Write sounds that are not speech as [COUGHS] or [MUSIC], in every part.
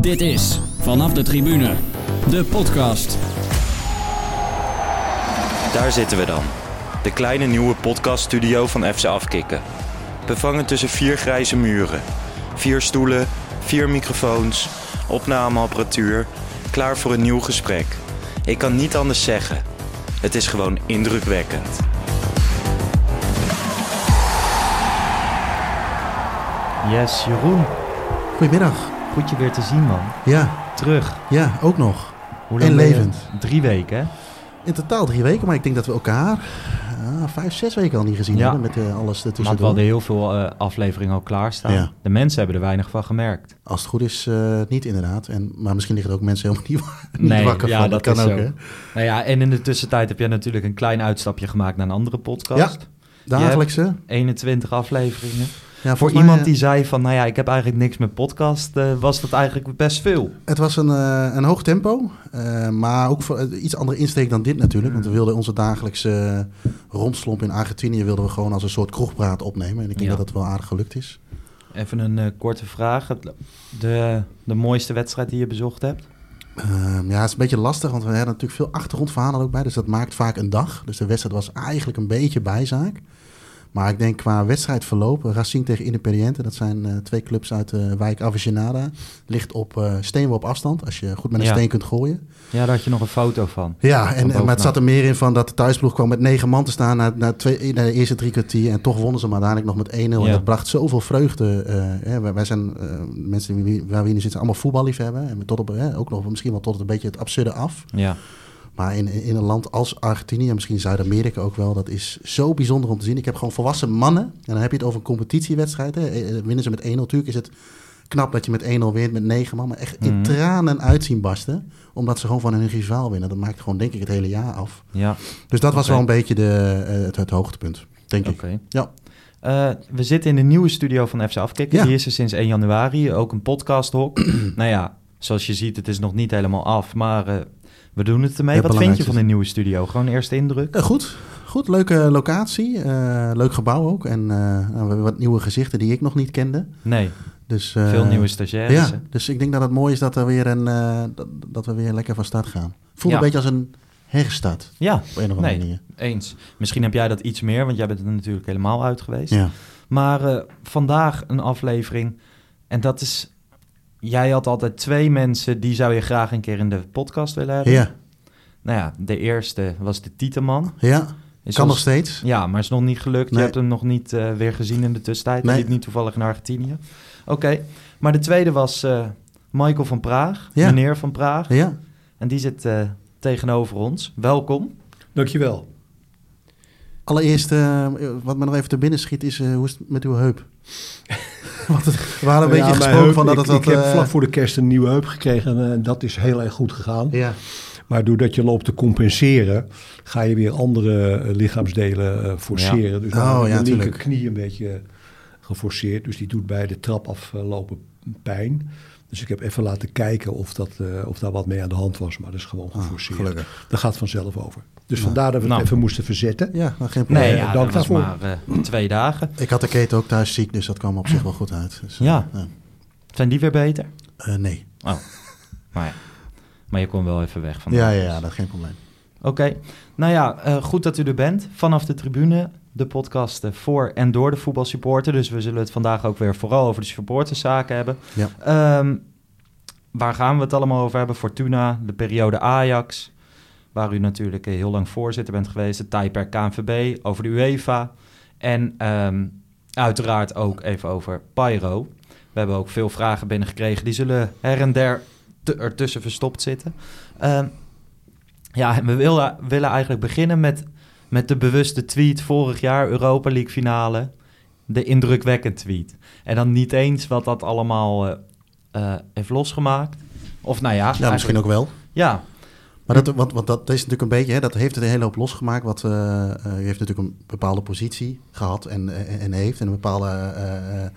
Dit is Vanaf de Tribune, de podcast. Daar zitten we dan. De kleine nieuwe podcaststudio van FC Afkikken. Bevangen tussen vier grijze muren. Vier stoelen, vier microfoons, opnameapparatuur. Klaar voor een nieuw gesprek. Ik kan niet anders zeggen. Het is gewoon indrukwekkend. Yes, Jeroen. Goedemiddag. Goed je weer te zien, man. Ja, Terug. ja, ook nog. Hoe En levend. Drie weken, hè? In totaal drie weken, maar ik denk dat we elkaar ah, vijf, zes weken al niet gezien Ja. hebben met eh, alles Maar we hadden heel veel eh, afleveringen al klaarstaan. Ja. De mensen hebben er weinig van gemerkt. Als het goed is, eh, niet inderdaad. En, maar misschien liggen er ook mensen helemaal [LAUGHS] niet, niet Nee, wakker ja, van. dat kan is ook, hè? Nou ja, en in de tussentijd heb jij natuurlijk een klein uitstapje gemaakt naar een andere podcast. Dagelijkse. 21 afleveringen. Ja, Voor mij, iemand eh, die zei van, nou ja, ik heb eigenlijk niks met podcast, eh, was dat eigenlijk best veel. Het was een, eh, een hoog tempo, maar ook voor, iets andere insteek dan dit natuurlijk. Want we wilden onze dagelijkse romslomp in Argentinië wilden we gewoon als een soort kroegpraat opnemen. En ik denk Ja. dat dat wel aardig gelukt is. Even een korte vraag. De, de mooiste wedstrijd die je bezocht hebt? Ehm, ja, het is een beetje lastig, want we hebben natuurlijk veel achtergrondverhalen ook bij. Dus dat maakt vaak een dag. Dus de wedstrijd was eigenlijk een beetje bijzaak. Maar ik denk qua wedstrijdverloop, Racing tegen Independiente, dat zijn eh, twee clubs uit de wijk Avicenada. Ligt op eh steenworp afstand, als je goed met een Ja. steen kunt gooien. Ja, daar had je nog een foto van. Ja, Van en, maar het zat er meer in van dat de thuisploeg kwam met negen man te staan na, na, twee, na de eerste drie kwartier. En toch wonnen ze maar uiteindelijk nog met 1-0. Ja. En dat bracht zoveel vreugde. eh, hè, wij, wij zijn eh, mensen waar we hier nu zitten, allemaal voetballiefhebben. En tot op, ook nog misschien wel tot het een beetje het absurde af. Ja. Maar in, in een land als Argentinië, en misschien Zuid-Amerika ook wel, dat is zo bijzonder om te zien. Ik heb gewoon volwassen mannen. En dan heb je het over een competitiewedstrijd. Hè. Eh, eh, Winnen ze met 1-0. Natuurlijk is het knap dat je met 1-0 wint met 9 man. Maar echt in Mhm. tranen uitzien barsten. Omdat ze gewoon van hun rivaal winnen. Dat maakt gewoon denk ik het hele jaar af. Ja, Dus dat was wel een beetje de, eh, het, het hoogtepunt, denk ik. Ja. We zitten in de nieuwe studio van FC Afkikken. Ja. Die is er sinds 1 januari. Ook een podcasthok. [CLEARS THROAT] nou ja, zoals je ziet, het is nog niet helemaal af. Maar we doen het ermee. Wat vind je van de nieuwe studio? Gewoon eerste indruk? Eh, goed, goed, leuke locatie. eh, leuk gebouw ook. En eh, hebben wat nieuwe gezichten die ik nog niet kende. Nee, Dus, eh, veel nieuwe stagiaires. Ja, hè? dus ik denk dat het mooi is dat, er weer een, eh, dat, dat we weer lekker van start gaan. Voelt Ja. een beetje als een herstart Ja, op een of andere Nee. manier. eens. Misschien heb jij dat iets meer, want jij bent er natuurlijk helemaal uit geweest. Ja. Maar eh, vandaag een aflevering. En dat is... Jij had altijd twee mensen, die zou je graag een keer in de podcast willen hebben. Ja. Nou ja, de eerste was de Tieteman. ja, Is kan ons- nog steeds. Ja, maar is nog niet gelukt. Je hebt hem nog niet eh, weer gezien in de tussentijd. Hij Nee. liep niet toevallig in Argentinië. Oké, maar de tweede was eh, Michael van Praag. Ja. Meneer van Praag. Ja. En die zit eh, tegenover ons. Welkom. Dankjewel. Allereerst, eh, wat me nog even te binnen schiet, is eh, hoe is het met uw heup? [LAUGHS] [LAUGHS] Want we hadden een Ja, beetje gesproken heup, van dat ik, het wat... ik heb eh, vlak voor de kerst een nieuwe heup gekregen en dat is heel erg goed gegaan. Ja, Maar doordat je loopt te compenseren, ga je weer andere eh, lichaamsdelen eh, forceren. Dus Oh, ik ja, tuurlijk. linkerknie een beetje eh, geforceerd. Dus die doet bij de trap aflopen pijn. Dus ik heb even laten kijken of, dat, eh, of daar wat mee aan de hand was. Maar dat is gewoon Ah, geforceerd. gelukkig. dat gaat vanzelf over. Dus Nou, vandaar dat we nou. het even moesten verzetten. ja nou, geen probleem. Nee, ja, dank dat was maar eh, twee dagen. Ik had de keten ook thuis ziek, dus dat kwam op zich wel goed uit. Dus, eh, Ja. Zijn die weer beter? Eh, nee. Oh, maar ja. Maar je kon wel even weg van. Ja, ja, ja, dat is geen probleem. Oké, nou ja, eh, goed dat u er bent. Vanaf de tribune, de podcast voor en door de voetbalsupporter. Dus we zullen het vandaag ook weer vooral over de supporterszaken hebben. Ja. Ehm, waar gaan we het allemaal over hebben? Fortuna, de periode Ajax, waar u natuurlijk eh, heel lang voorzitter bent geweest. Het tijdperk KNVB, over de UEFA. En ehm, uiteraard ook even over Pyro. We hebben ook veel vragen binnengekregen. Die zullen her en der ertussen verstopt zitten. Ehm, ja, en we willen, willen eigenlijk beginnen met, met de bewuste tweet vorig jaar, Europa League finale. De indrukwekkend tweet. En dan niet eens wat dat allemaal eh, eh, heeft losgemaakt. Of nou ja, misschien ook wel. Ja, Maar dat, want, dat is natuurlijk een beetje, hè, dat heeft het een hele hoop losgemaakt. Wat, eh, eh, u heeft natuurlijk een bepaalde positie gehad en, en, en heeft. En een bepaalde. eh, eh,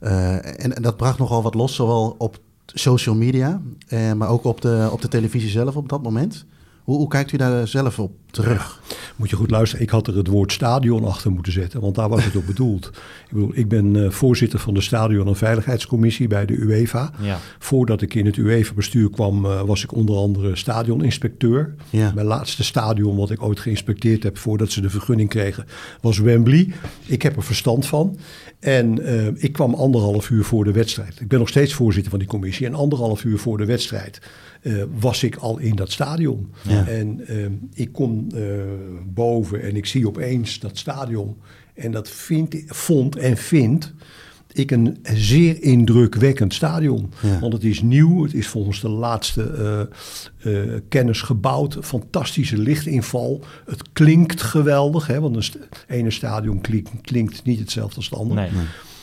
eh, en, en dat bracht nogal wat los, zowel op social media, eh, maar ook op de, op de televisie zelf op dat moment. Hoe, hoe kijkt u daar zelf op terug? Moet je goed luisteren. Ik had er het woord stadion achter moeten zetten, want daar was het op [LAUGHS] bedoeld. Ik bedoel, ik ben eh, voorzitter van de Stadion- en Veiligheidscommissie bij de UEFA. Ja. Voordat ik in het UEFA-bestuur kwam, eh, was ik onder andere stadioninspecteur. Ja. Mijn laatste stadion wat ik ooit geïnspecteerd heb voordat ze de vergunning kregen, was Wembley. Ik heb er verstand van. En eh, ik kwam anderhalf uur voor de wedstrijd. Ik ben nog steeds voorzitter van die commissie. En anderhalf uur voor de wedstrijd eh, was ik al in dat stadion. Ja. En eh, ik kom eh, boven en ik zie opeens dat stadion. En dat vind, vond en vind ik een zeer indrukwekkend stadion. Ja. Want het is nieuw, het is volgens de laatste eh, eh, kennis gebouwd. Fantastische lichtinval. Het klinkt geweldig, hè, want een st- ene stadion klinkt, klinkt niet hetzelfde als het andere. Nee.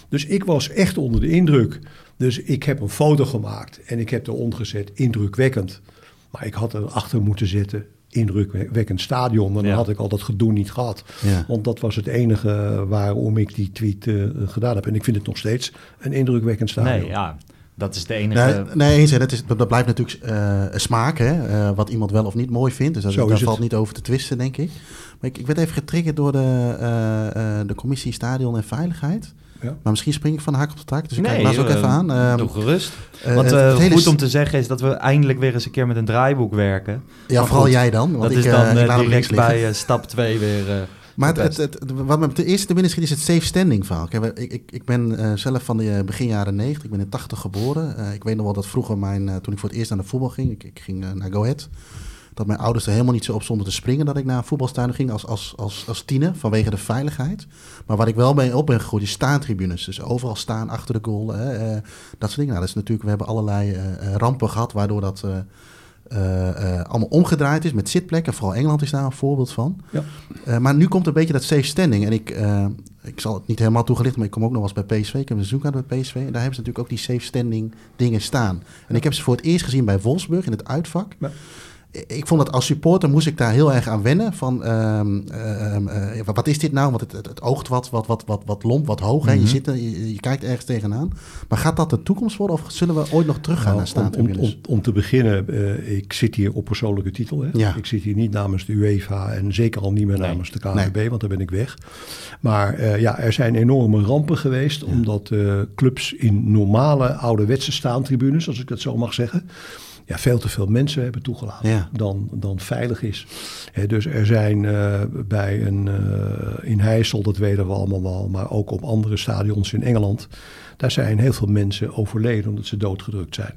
Dus ik was echt onder de indruk. Dus ik heb een foto gemaakt en ik heb eronder gezet, indrukwekkend. Maar ik had erachter moeten zetten, indrukwekkend stadion. Maar dan Ja. had ik al dat gedoe niet gehad. Ja. Want dat was het enige waarom ik die tweet eh, gedaan heb. En ik vind het nog steeds een indrukwekkend stadion. nee, ja. Dat is de enige... Nee, nee eens, hè, dat, is, dat, blijft natuurlijk eh, een smaak, hè, eh, wat iemand wel of niet mooi vindt. Dus dat, Zo daar is het. valt niet over te twisten, denk ik. Maar ik, ik werd even getriggerd door de, eh, eh, de commissie Stadion en Veiligheid. Ja. Maar misschien spring ik van de hak op de tak, dus ik nee, kijk ook eh, even aan. Ehm, doe gerust. eh, Wat het- eh, hele goed om te zeggen is dat we eindelijk weer eens een keer met een draaiboek werken. Ja, maar vooral goed, jij dan, want dat ik, is eh, dan ik eh, direct bij eh, stap 2 weer... eh, Maar het, het, het- wat me ten eerste te binnen schiet is het safe standing verhaal. Kijk, ik, ik, ik ben eh, zelf van de eh, begin jaren 90, ik ben in 80 geboren. Eh, ik weet nog wel dat vroeger mijn, eh, toen ik voor het eerst naar de voetbal ging, ik, ik ging eh, naar Go Ahead, dat mijn ouders er helemaal niet zo op stonden te springen dat ik naar een voetbalstadion ging als, als, als, als tiener vanwege de veiligheid. Maar waar ik wel mee op ben gegroeid is staantribunes. Dus overal staan achter de goal, hè, eh, dat soort dingen. Nou, dat is natuurlijk, we hebben allerlei eh, eh, rampen gehad waardoor dat... allemaal omgedraaid is met zitplekken. Vooral Engeland is daar een voorbeeld van. Ja. Maar nu komt een beetje dat safe standing. En ik, ik zal het niet helemaal toegelicht, maar ik kom ook nog wel eens bij PSV. Ik heb een seizoenkaart bij PSV. En daar hebben ze natuurlijk ook die safe standing dingen staan. En ik heb ze voor het eerst gezien bij Wolfsburg in het uitvak. Ja. Ik vond dat als supporter moest ik daar heel erg aan wennen. Van, ehm, ehm, eh, wat- is dit nou? Want het, het, het oogt wat, wat, wat, wat, wat lomp, wat hoog. hè. Mhm. je, zit er, je, je kijkt ergens tegenaan. Maar gaat dat de toekomst worden? Of zullen we ooit nog teruggaan Nou, naar om, om, om, om te beginnen, eh, ik zit hier op persoonlijke titel. Hè? Ja. Ik zit hier niet namens de UEFA en zeker al niet meer Nee. namens de KNVB, want daar ben ik weg. Maar eh, ja, er zijn enorme rampen geweest, omdat clubs in normale ouderwetse staantribunes, als ik dat zo mag zeggen, ja, veel te veel mensen hebben toegelaten Ja. dan, dan veilig is. Dus er zijn eh, bij een eh, in Heijssel, dat weten we allemaal wel, maar ook op andere stadions in Engeland, daar zijn heel veel mensen overleden omdat ze doodgedrukt zijn.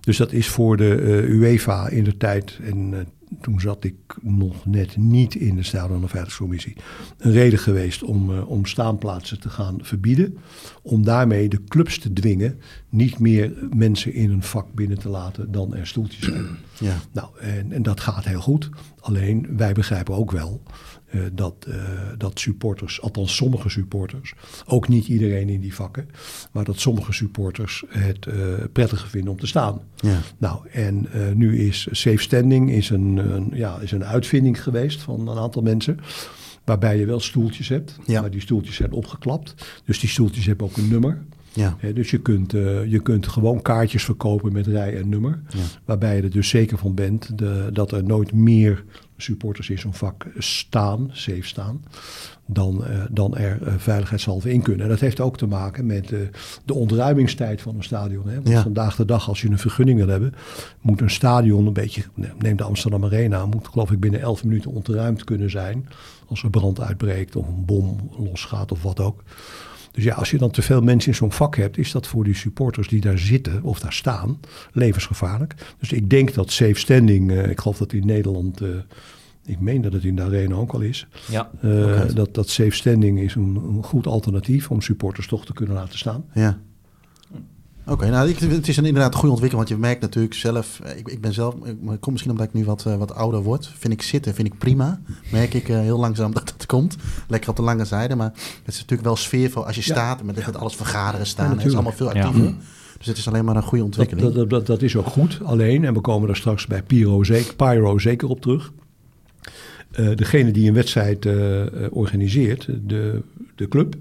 Dus dat is voor de eh, UEFA in de tijd, en toen zat ik nog net niet in de Stadion- en Veiligheidscommissie, een reden geweest om, eh, om staanplaatsen te gaan verbieden. Om daarmee de clubs te dwingen niet meer mensen in een vak binnen te laten dan er stoeltjes zijn. Ja. Nou, en, en dat gaat heel goed. Alleen wij begrijpen ook wel eh, dat, eh, dat supporters, althans sommige supporters, ook niet iedereen in die vakken, maar dat sommige supporters het eh, prettiger vinden om te staan. Ja. Nou, en nu is safe standing is een, een, ja, is een uitvinding geweest van een aantal mensen. Waarbij je wel stoeltjes hebt, Ja. maar die stoeltjes zijn opgeklapt. Dus die stoeltjes hebben ook een nummer. Ja. Dus je kunt, je kunt gewoon kaartjes verkopen met rij en nummer. Ja. Waarbij je er dus zeker van bent de, dat er nooit meer supporters in zo'n vak staan, safe staan, dan, eh, dan er uh, veiligheidshalve in kunnen. En dat heeft ook te maken met eh, de ontruimingstijd van een stadion. Hè? Want Ja. vandaag de dag, als je een vergunning wil hebben, moet een stadion een beetje, neem de Amsterdam Arena, moet geloof ik binnen 11 minuten ontruimd kunnen zijn. Als er brand uitbreekt of een bom losgaat of wat ook. Dus ja, als je dan te veel mensen in zo'n vak hebt, is dat voor die supporters die daar zitten of daar staan levensgevaarlijk. Dus ik denk dat safe standing, eh, ik geloof dat in Nederland, eh, ik meen dat het in de arena ook al is, ja. eh, dat, dat safe standing is een, een goed alternatief om supporters toch te kunnen laten staan. Ja. Oké, nou, ik, het is een inderdaad goede ontwikkeling, want je merkt natuurlijk zelf, ik, ik ben zelf, ik, komt misschien omdat ik nu wat, wat ouder word, vind ik zitten, vind ik prima. Merk ik heel langzaam dat komt, lekker op de lange zijde, maar het is natuurlijk wel sfeervol als je Ja. staat, met, met alles vergaderen staan, Ja, het is allemaal veel actiever. Dus het is alleen maar een goede ontwikkeling. dat, dat, dat is ook goed. Alleen, en we komen daar straks bij Pyro zeker, Pyro zeker op terug. Eh, degene die een wedstrijd eh, eh, organiseert, de, de club.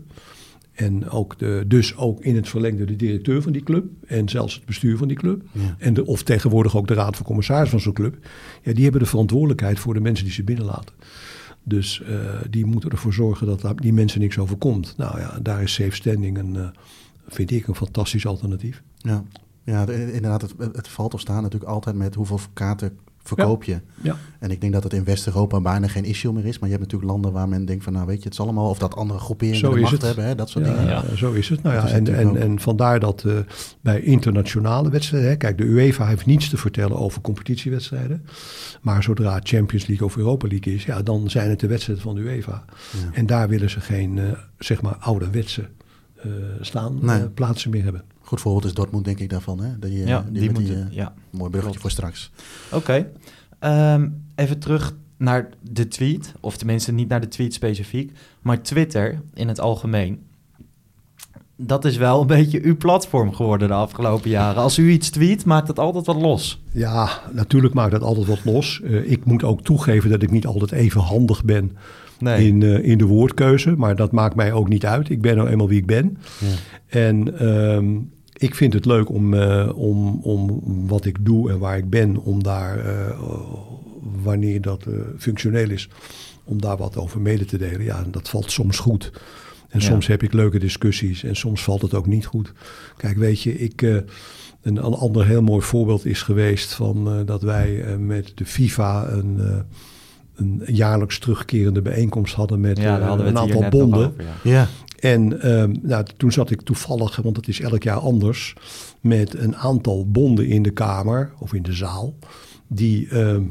En ook de, dus ook in het verlengde de directeur van die club. En zelfs het bestuur van die club. Ja. En de, of tegenwoordig ook de raad van commissaris van zo'n club. Ja, die hebben de verantwoordelijkheid voor de mensen die ze binnenlaten. Dus eh, die moeten ervoor zorgen dat die mensen niks overkomt. Nou ja, daar is safe standing een, eh, vind ik een fantastisch alternatief. Ja, ja de- inderdaad, het, het valt of staat natuurlijk altijd met hoeveel kaarten verkoop je. Ja. En ik denk dat het in West-Europa bijna geen issue meer is. Maar je hebt natuurlijk landen waar men denkt van, nou weet je, het is allemaal... Of dat andere groeperingen Zo de macht het. hebben, hè, dat soort Ja, dingen. ja, zo is het. Nou ja, is en, en, ook- en vandaar dat eh, bij internationale wedstrijden, hè, kijk, de UEFA heeft niets te vertellen over competitiewedstrijden. Maar zodra het Champions League of Europa League is, ja, dan zijn het de wedstrijden van de UEFA. Ja. En daar willen ze geen, eh, zeg maar, ouderwetse eh staan Nee. plaatsen meer hebben. Goed voorbeeld is Dortmund, denk ik, daarvan. Hè? Die, eh, ja, die, die met die, moeten... eh, ja. mooi bruggetje Klopt. voor straks. Oké. Ehm, even terug naar de tweet. Of tenminste niet naar de tweet specifiek. Maar Twitter in het algemeen. Dat is wel een beetje uw platform geworden de afgelopen jaren. Als u iets tweet, maakt het altijd wat los. Ja, natuurlijk maakt dat altijd wat los. Eh, ik moet ook toegeven dat ik niet altijd even handig ben Nee. in, eh, in de woordkeuze. Maar dat maakt mij ook niet uit. Ik ben nou eenmaal wie ik ben. Ja. En ehm, ik vind het leuk om, eh, om, om wat ik doe en waar ik ben, om daar, eh, wanneer dat eh, functioneel is, om daar wat over mede te delen. Ja, en dat valt soms goed. En Ja. soms heb ik leuke discussies en soms valt het ook niet goed. Kijk, weet je, ik, eh, een, een ander heel mooi voorbeeld is geweest van eh, dat wij met de FIFA een, eh, een jaarlijks terugkerende bijeenkomst hadden met ja, hadden een het hier aantal bonden. over, ja. Ja, En ehm, nou, toen zat ik toevallig, want het is elk jaar anders, met een aantal bonden in de kamer of in de zaal, die, ehm,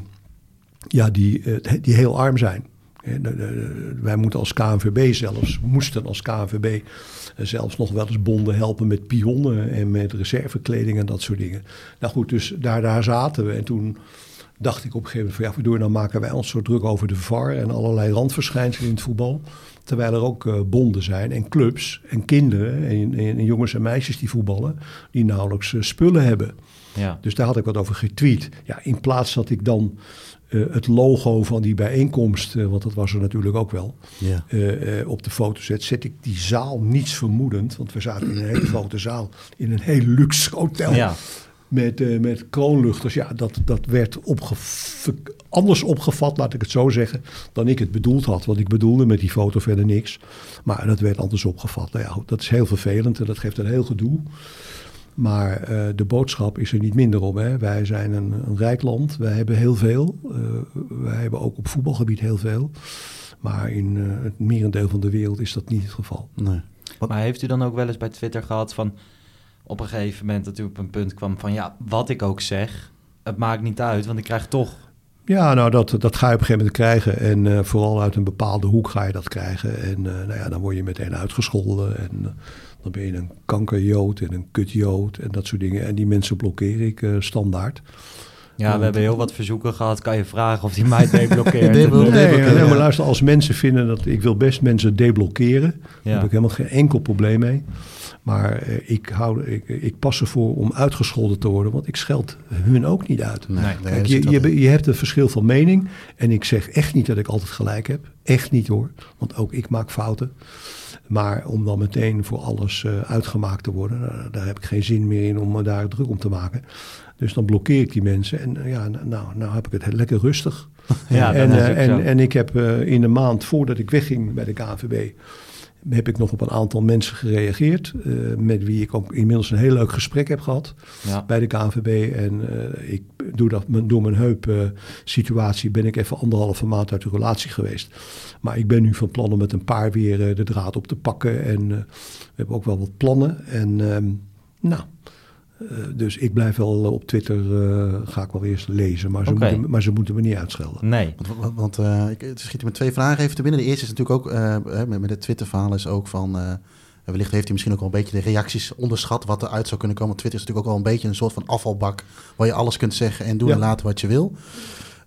ja, die, eh, die heel arm zijn. Eh, Wij moeten als KNVB zelfs, moesten als KNVB eh, zelfs nog wel eens bonden helpen met pionnen en met reservekleding en dat soort dingen. Nou goed, dus daar, daar zaten we. En toen dacht ik op een gegeven moment van ja, waardoor dan maken wij ons zo druk over de VAR en allerlei randverschijnselen in het voetbal. Terwijl er ook eh, bonden zijn en clubs en kinderen en, en jongens en meisjes die voetballen, die nauwelijks eh, spullen hebben. Ja. Dus daar had ik wat over getweet. Ja, in plaats dat ik dan eh, het logo van die bijeenkomst, want dat was er natuurlijk ook wel, ja. op de foto zet, zet ik die zaal niets vermoedend. Want we zaten in een hele grote zaal, in een heel luxe hotel. Ja. Met, met kroonluchters. Ja, dat, dat werd anders opgevat, laat ik het zo zeggen, dan ik het bedoeld had. Want ik bedoelde met die foto verder niks. Maar dat werd anders opgevat. Nou ja, dat is heel vervelend en dat geeft een heel gedoe. Maar eh, de boodschap is er niet minder om. Hè. Wij zijn een, een rijk land. Wij hebben heel veel. Eh, wij hebben ook op voetbalgebied heel veel. Maar in eh, het merendeel van de wereld is dat niet het geval. Nee. Maar heeft u dan ook wel eens bij Twitter gehad van... op een gegeven moment dat u op een punt kwam van... ja, wat ik ook zeg, het maakt niet uit, want ik krijg toch... Ja, nou, dat, dat ga je op een gegeven moment krijgen. En eh, vooral uit een bepaalde hoek ga je dat krijgen. En eh, nou ja, dan word je meteen uitgescholden. En eh, dan ben je een kankerjood en een kutjood en dat soort dingen. En die mensen blokkeer ik standaard. Ja, we hebben heel wat verzoeken gehad. Kan je vragen of die mij [LAUGHS] deblokkeert? Eh, Nee, deblokkeren, nee, maar luister, als mensen vinden dat ik wil best mensen deblokkeren, daar heb ik helemaal geen enkel probleem mee. Maar eh, ik, hou, ik, ik pas ervoor om uitgescholden te worden, want ik scheld hun ook niet uit. Nee, Kijk, je, je, je hebt een verschil van mening. En ik zeg echt niet dat ik altijd gelijk heb. Echt niet hoor. Want ook ik maak fouten. Maar om dan meteen voor alles eh, uitgemaakt te worden, nou, daar heb ik geen zin meer in om me daar druk om te maken. Dus dan blokkeer ik die mensen. En eh, ja, nou, nou heb ik het lekker rustig. [LAUGHS] Ja, en, eh, en, en ik heb eh, in de maand voordat ik wegging bij de KNVB, heb ik nog op een aantal mensen gereageerd. met wie ik ook inmiddels een heel leuk gesprek heb gehad Ja. bij de KNVB. En ik, door, dat, door mijn heup eh, situatie ben ik even anderhalve maand uit de relatie geweest. Maar ik ben nu van plan om met een paar weer de draad op te pakken. En we hebben ook wel wat plannen. En ehm, nou, eh, dus ik blijf wel eh, op Twitter, eh, ga ik wel eerst lezen. Maar ze, moeten, maar ze moeten me niet uitschelden. Nee. Want, want, want eh, ik, het schiet me twee vragen even te binnen. De eerste is natuurlijk ook, eh, hè, met, met het Twitter-verhaal is ook van... eh, wellicht heeft hij misschien ook wel een beetje de reacties onderschat wat eruit zou kunnen komen. Want Twitter is natuurlijk ook wel een beetje een soort van afvalbak... waar je alles kunt zeggen en doen Ja. en laten wat je wil.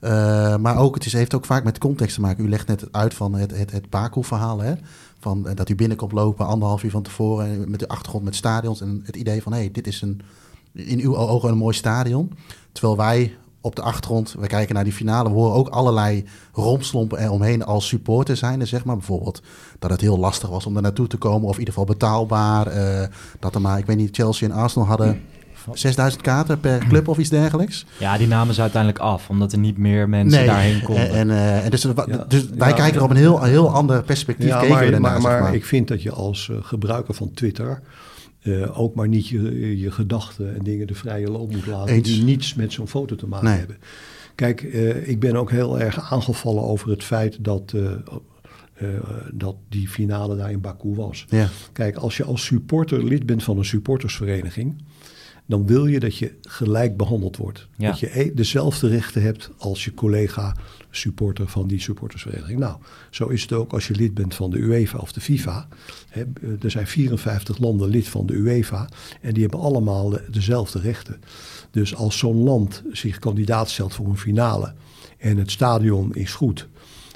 Eh, maar ook, het is, heeft ook vaak met context te maken. U legt net uit van het, het, het Baku-verhaal, hè? Van, dat u binnenkomt lopen anderhalf uur van tevoren... en met de achtergrond met stadions en het idee van... hé, hey, dit is een, in uw ogen een mooi stadion. Terwijl wij op de achtergrond, we kijken naar die finale... we horen ook allerlei romslompen eromheen als supporter zijn. Zeg maar bijvoorbeeld dat het heel lastig was om er naartoe te komen... of in ieder geval betaalbaar. eh, dat er maar, ik weet niet, Chelsea en Arsenal hadden... 6000 kaarten per club of iets dergelijks. Ja, die namen ze uiteindelijk af, omdat er niet meer mensen daarheen konden. En, en, en dus, Ja. dus wij Ja. kijken er op een heel, heel ander perspectief. Ja, keken we maar, ernaar, maar, zeg maar ik vind dat je als eh, gebruiker van Twitter eh, ook maar niet je, je gedachten en dingen de vrije loop moet laten Eens. die niets met zo'n foto te maken Nee. hebben. Kijk, eh, ik ben ook heel erg aangevallen over het feit dat, eh, dat die finale daar in Baku was. Ja. Kijk, als je als supporter lid bent van een supportersvereniging, dan wil je dat je gelijk behandeld wordt. Ja. Dat je e- dezelfde rechten hebt als je collega supporter van die supportersvereniging. Nou, zo is het ook als je lid bent van de UEFA of de FIFA. Hè, eh, er zijn 54 landen lid van de UEFA en die hebben allemaal de- dezelfde rechten. Dus als zo'n land zich kandidaat stelt voor een finale en het stadion is goed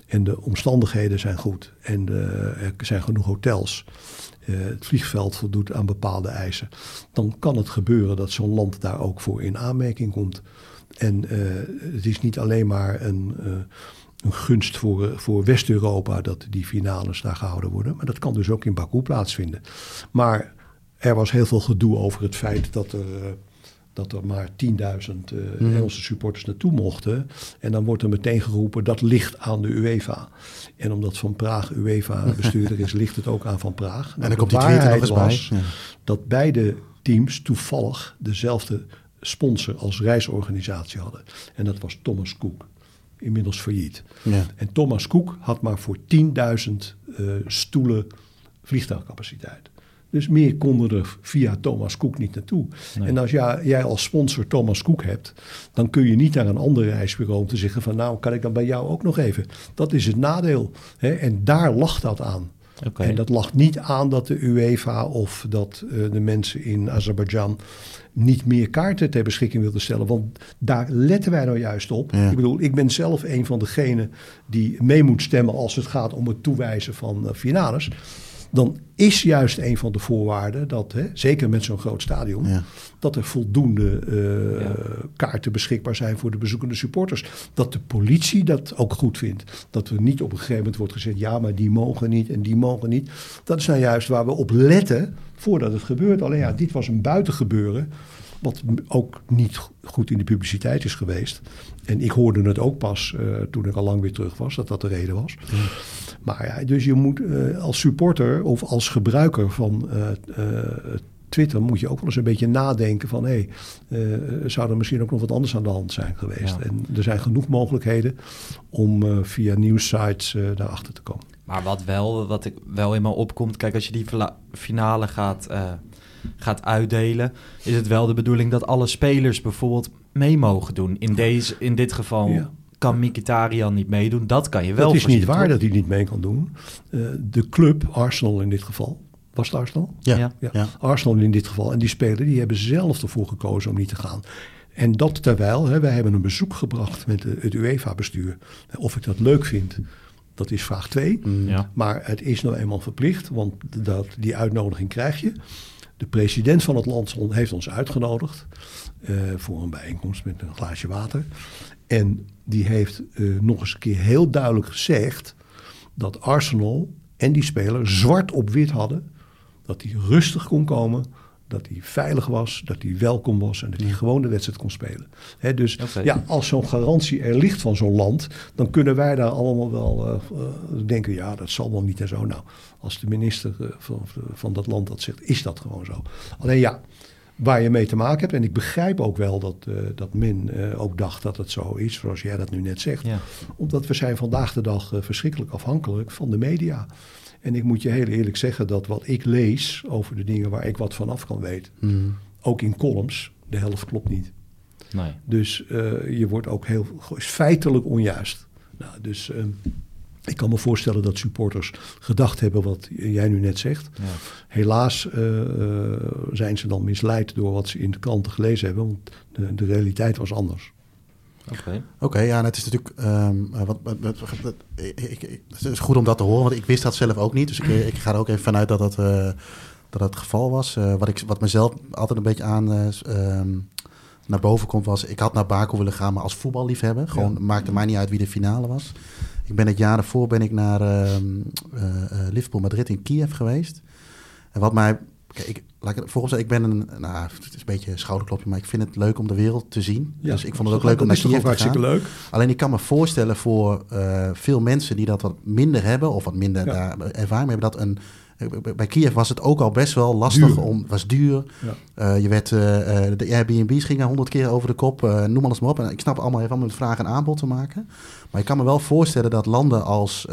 en de omstandigheden zijn goed en eh, er zijn genoeg hotels, het vliegveld voldoet aan bepaalde eisen, dan kan het gebeuren dat zo'n land daar ook voor in aanmerking komt. En eh, het is niet alleen maar een, eh, een gunst voor, eh, voor West-Europa dat die finales daar gehouden worden, maar dat kan dus ook in Baku plaatsvinden. Maar er was heel veel gedoe over het feit dat er. Dat er maar 10.000 eh, Mhm. Engelse supporters naartoe mochten. En dan wordt er meteen geroepen, dat ligt aan de UEFA. En omdat Van Praag UEFA-bestuurder [LAUGHS] is, ligt het ook aan Van Praag. En Nou, dan komt de die tweet er nog eens bij. was Ja. dat beide teams toevallig dezelfde sponsor als reisorganisatie hadden. En dat was Thomas Cook, inmiddels failliet. Ja. En Thomas Cook had maar voor 10.000 eh, stoelen vliegtuigcapaciteit. Dus meer konden er via Thomas Cook niet naartoe. Nee. En als jij, jij als sponsor Thomas Cook hebt, dan kun je niet naar een ander reisbureau om te zeggen van nou kan ik dan bij jou ook nog even. Dat is het nadeel. Hè? En daar lag dat aan. En dat lag niet aan dat de UEFA of dat eh, de mensen in Azerbeidzjan niet meer kaarten ter beschikking wilden stellen. Want daar letten wij nou juist op. Ja. Ik bedoel, ik ben zelf een van degenen die mee moet stemmen als het gaat om het toewijzen van eh, finales. Dan is juist een van de voorwaarden dat, hè, zeker met zo'n groot stadion, Ja. dat er voldoende eh, Ja. kaarten beschikbaar zijn voor de bezoekende supporters. Dat de politie dat ook goed vindt. Dat er niet op een gegeven moment wordt gezegd, ja, maar die mogen niet en die mogen niet. Dat is nou juist waar we op letten voordat het gebeurt. Alleen ja, dit was een buitengebeuren. Wat ook niet go- goed in de publiciteit is geweest. En ik hoorde het ook pas eh, toen ik al lang weer terug was, dat dat de reden was. Maar ja, dus je moet eh, als supporter of als gebruiker van eh, Twitter moet je ook wel eens een beetje nadenken van hé, hey, zou er misschien ook nog wat anders aan de hand zijn geweest? Ja. En er zijn genoeg mogelijkheden om via nieuwssites eh daarachter te komen. Maar wat wel, wat ik wel in me opkomt, kijk, als je die finale gaat, gaat uitdelen, is het wel de bedoeling dat alle spelers bijvoorbeeld mee mogen doen. In, deze, in dit geval Ja. kan Mkhitaryan niet meedoen. Dat kan je wel Het is voorzien, niet waar toch? dat hij niet mee kan doen. Eh, de club, Arsenal in dit geval, was het Arsenal? Ja. Ja. Ja. Ja. Arsenal in dit geval. En die spelers die hebben zelf ervoor gekozen om niet te gaan. En dat terwijl, hè, wij hebben een bezoek gebracht met de- het UEFA-bestuur. Of ik dat leuk vind, dat is vraag 2. Mm. Ja. Maar het is nou eenmaal verplicht, want dat, die uitnodiging krijg je. De president van het land heeft ons uitgenodigd eh, voor een bijeenkomst met een glaasje water. En die heeft eh, nog eens een keer heel duidelijk gezegd dat Arsenal en die speler zwart op wit hadden. Dat hij rustig kon komen, dat hij veilig was, dat hij welkom was en dat hij gewoon de wedstrijd kon spelen. Dus ja, als zo'n garantie er ligt van zo'n land, dan kunnen wij daar allemaal wel eh, eh, denken, ja, dat zal wel niet en zo. Nou, als de minister eh, van, van dat land dat zegt, is dat gewoon zo. Alleen ja, waar je mee te maken hebt, en ik begrijp ook wel dat, eh, dat men ook dacht dat het zo is, zoals jij dat nu net zegt. Ja. Omdat we zijn vandaag de dag verschrikkelijk afhankelijk van de media. En ik moet je heel eerlijk zeggen dat wat ik lees over de dingen waar ik wat van af kan weten, Mm. ook in columns, de helft klopt niet. Nee. Dus eh, je wordt ook heel is feitelijk onjuist. Nou, dus eh, ik kan me voorstellen dat supporters gedacht hebben wat jij nu net zegt. Ja. Helaas eh, eh, zijn ze dan misleid door wat ze in de kranten gelezen hebben, want de, de realiteit was anders. Oké. Oké, ja, en het is natuurlijk. ehm, eh, wat, wat, wat- wat- ik, ik- ik- het is goed om dat te horen, want ik wist dat zelf ook niet. Dus ik, [CLEARS THROAT] ik ga er ook even vanuit dat dat, eh, dat, dat het geval was. Eh, wat, ik, wat mezelf altijd een beetje aan eh, ehm, naar boven komt, was: ik had naar Baku willen gaan, maar als voetballiefhebber. Gewoon Ja. maakte mij niet uit wie de finale was. Ik ben het jaar ervoor ben ik naar ehm, eh, eh, Liverpool Madrid in Kiev geweest. En wat mij Kijk, ik, laat ik het voorop zeggen, ik ben een, nou, het is een beetje een schouderklopje, maar ik vind het leuk om de wereld te zien. Ja, dus ik vond het ook leuk om naar Kiev te gaan. hartstikke leuk. Alleen ik kan me voorstellen voor eh, veel mensen die dat wat minder hebben of wat minder Ja. daar ervaring hebben, dat een eh, bij Kiev was het ook al best wel lastig Duur. om, het was duur. Ja. Eh, je werd, de Airbnb's gingen honderd keer over de kop, eh, noem alles maar op. En ik snap allemaal even om met vraag en aanbod te maken. Maar ik kan me wel voorstellen dat landen als,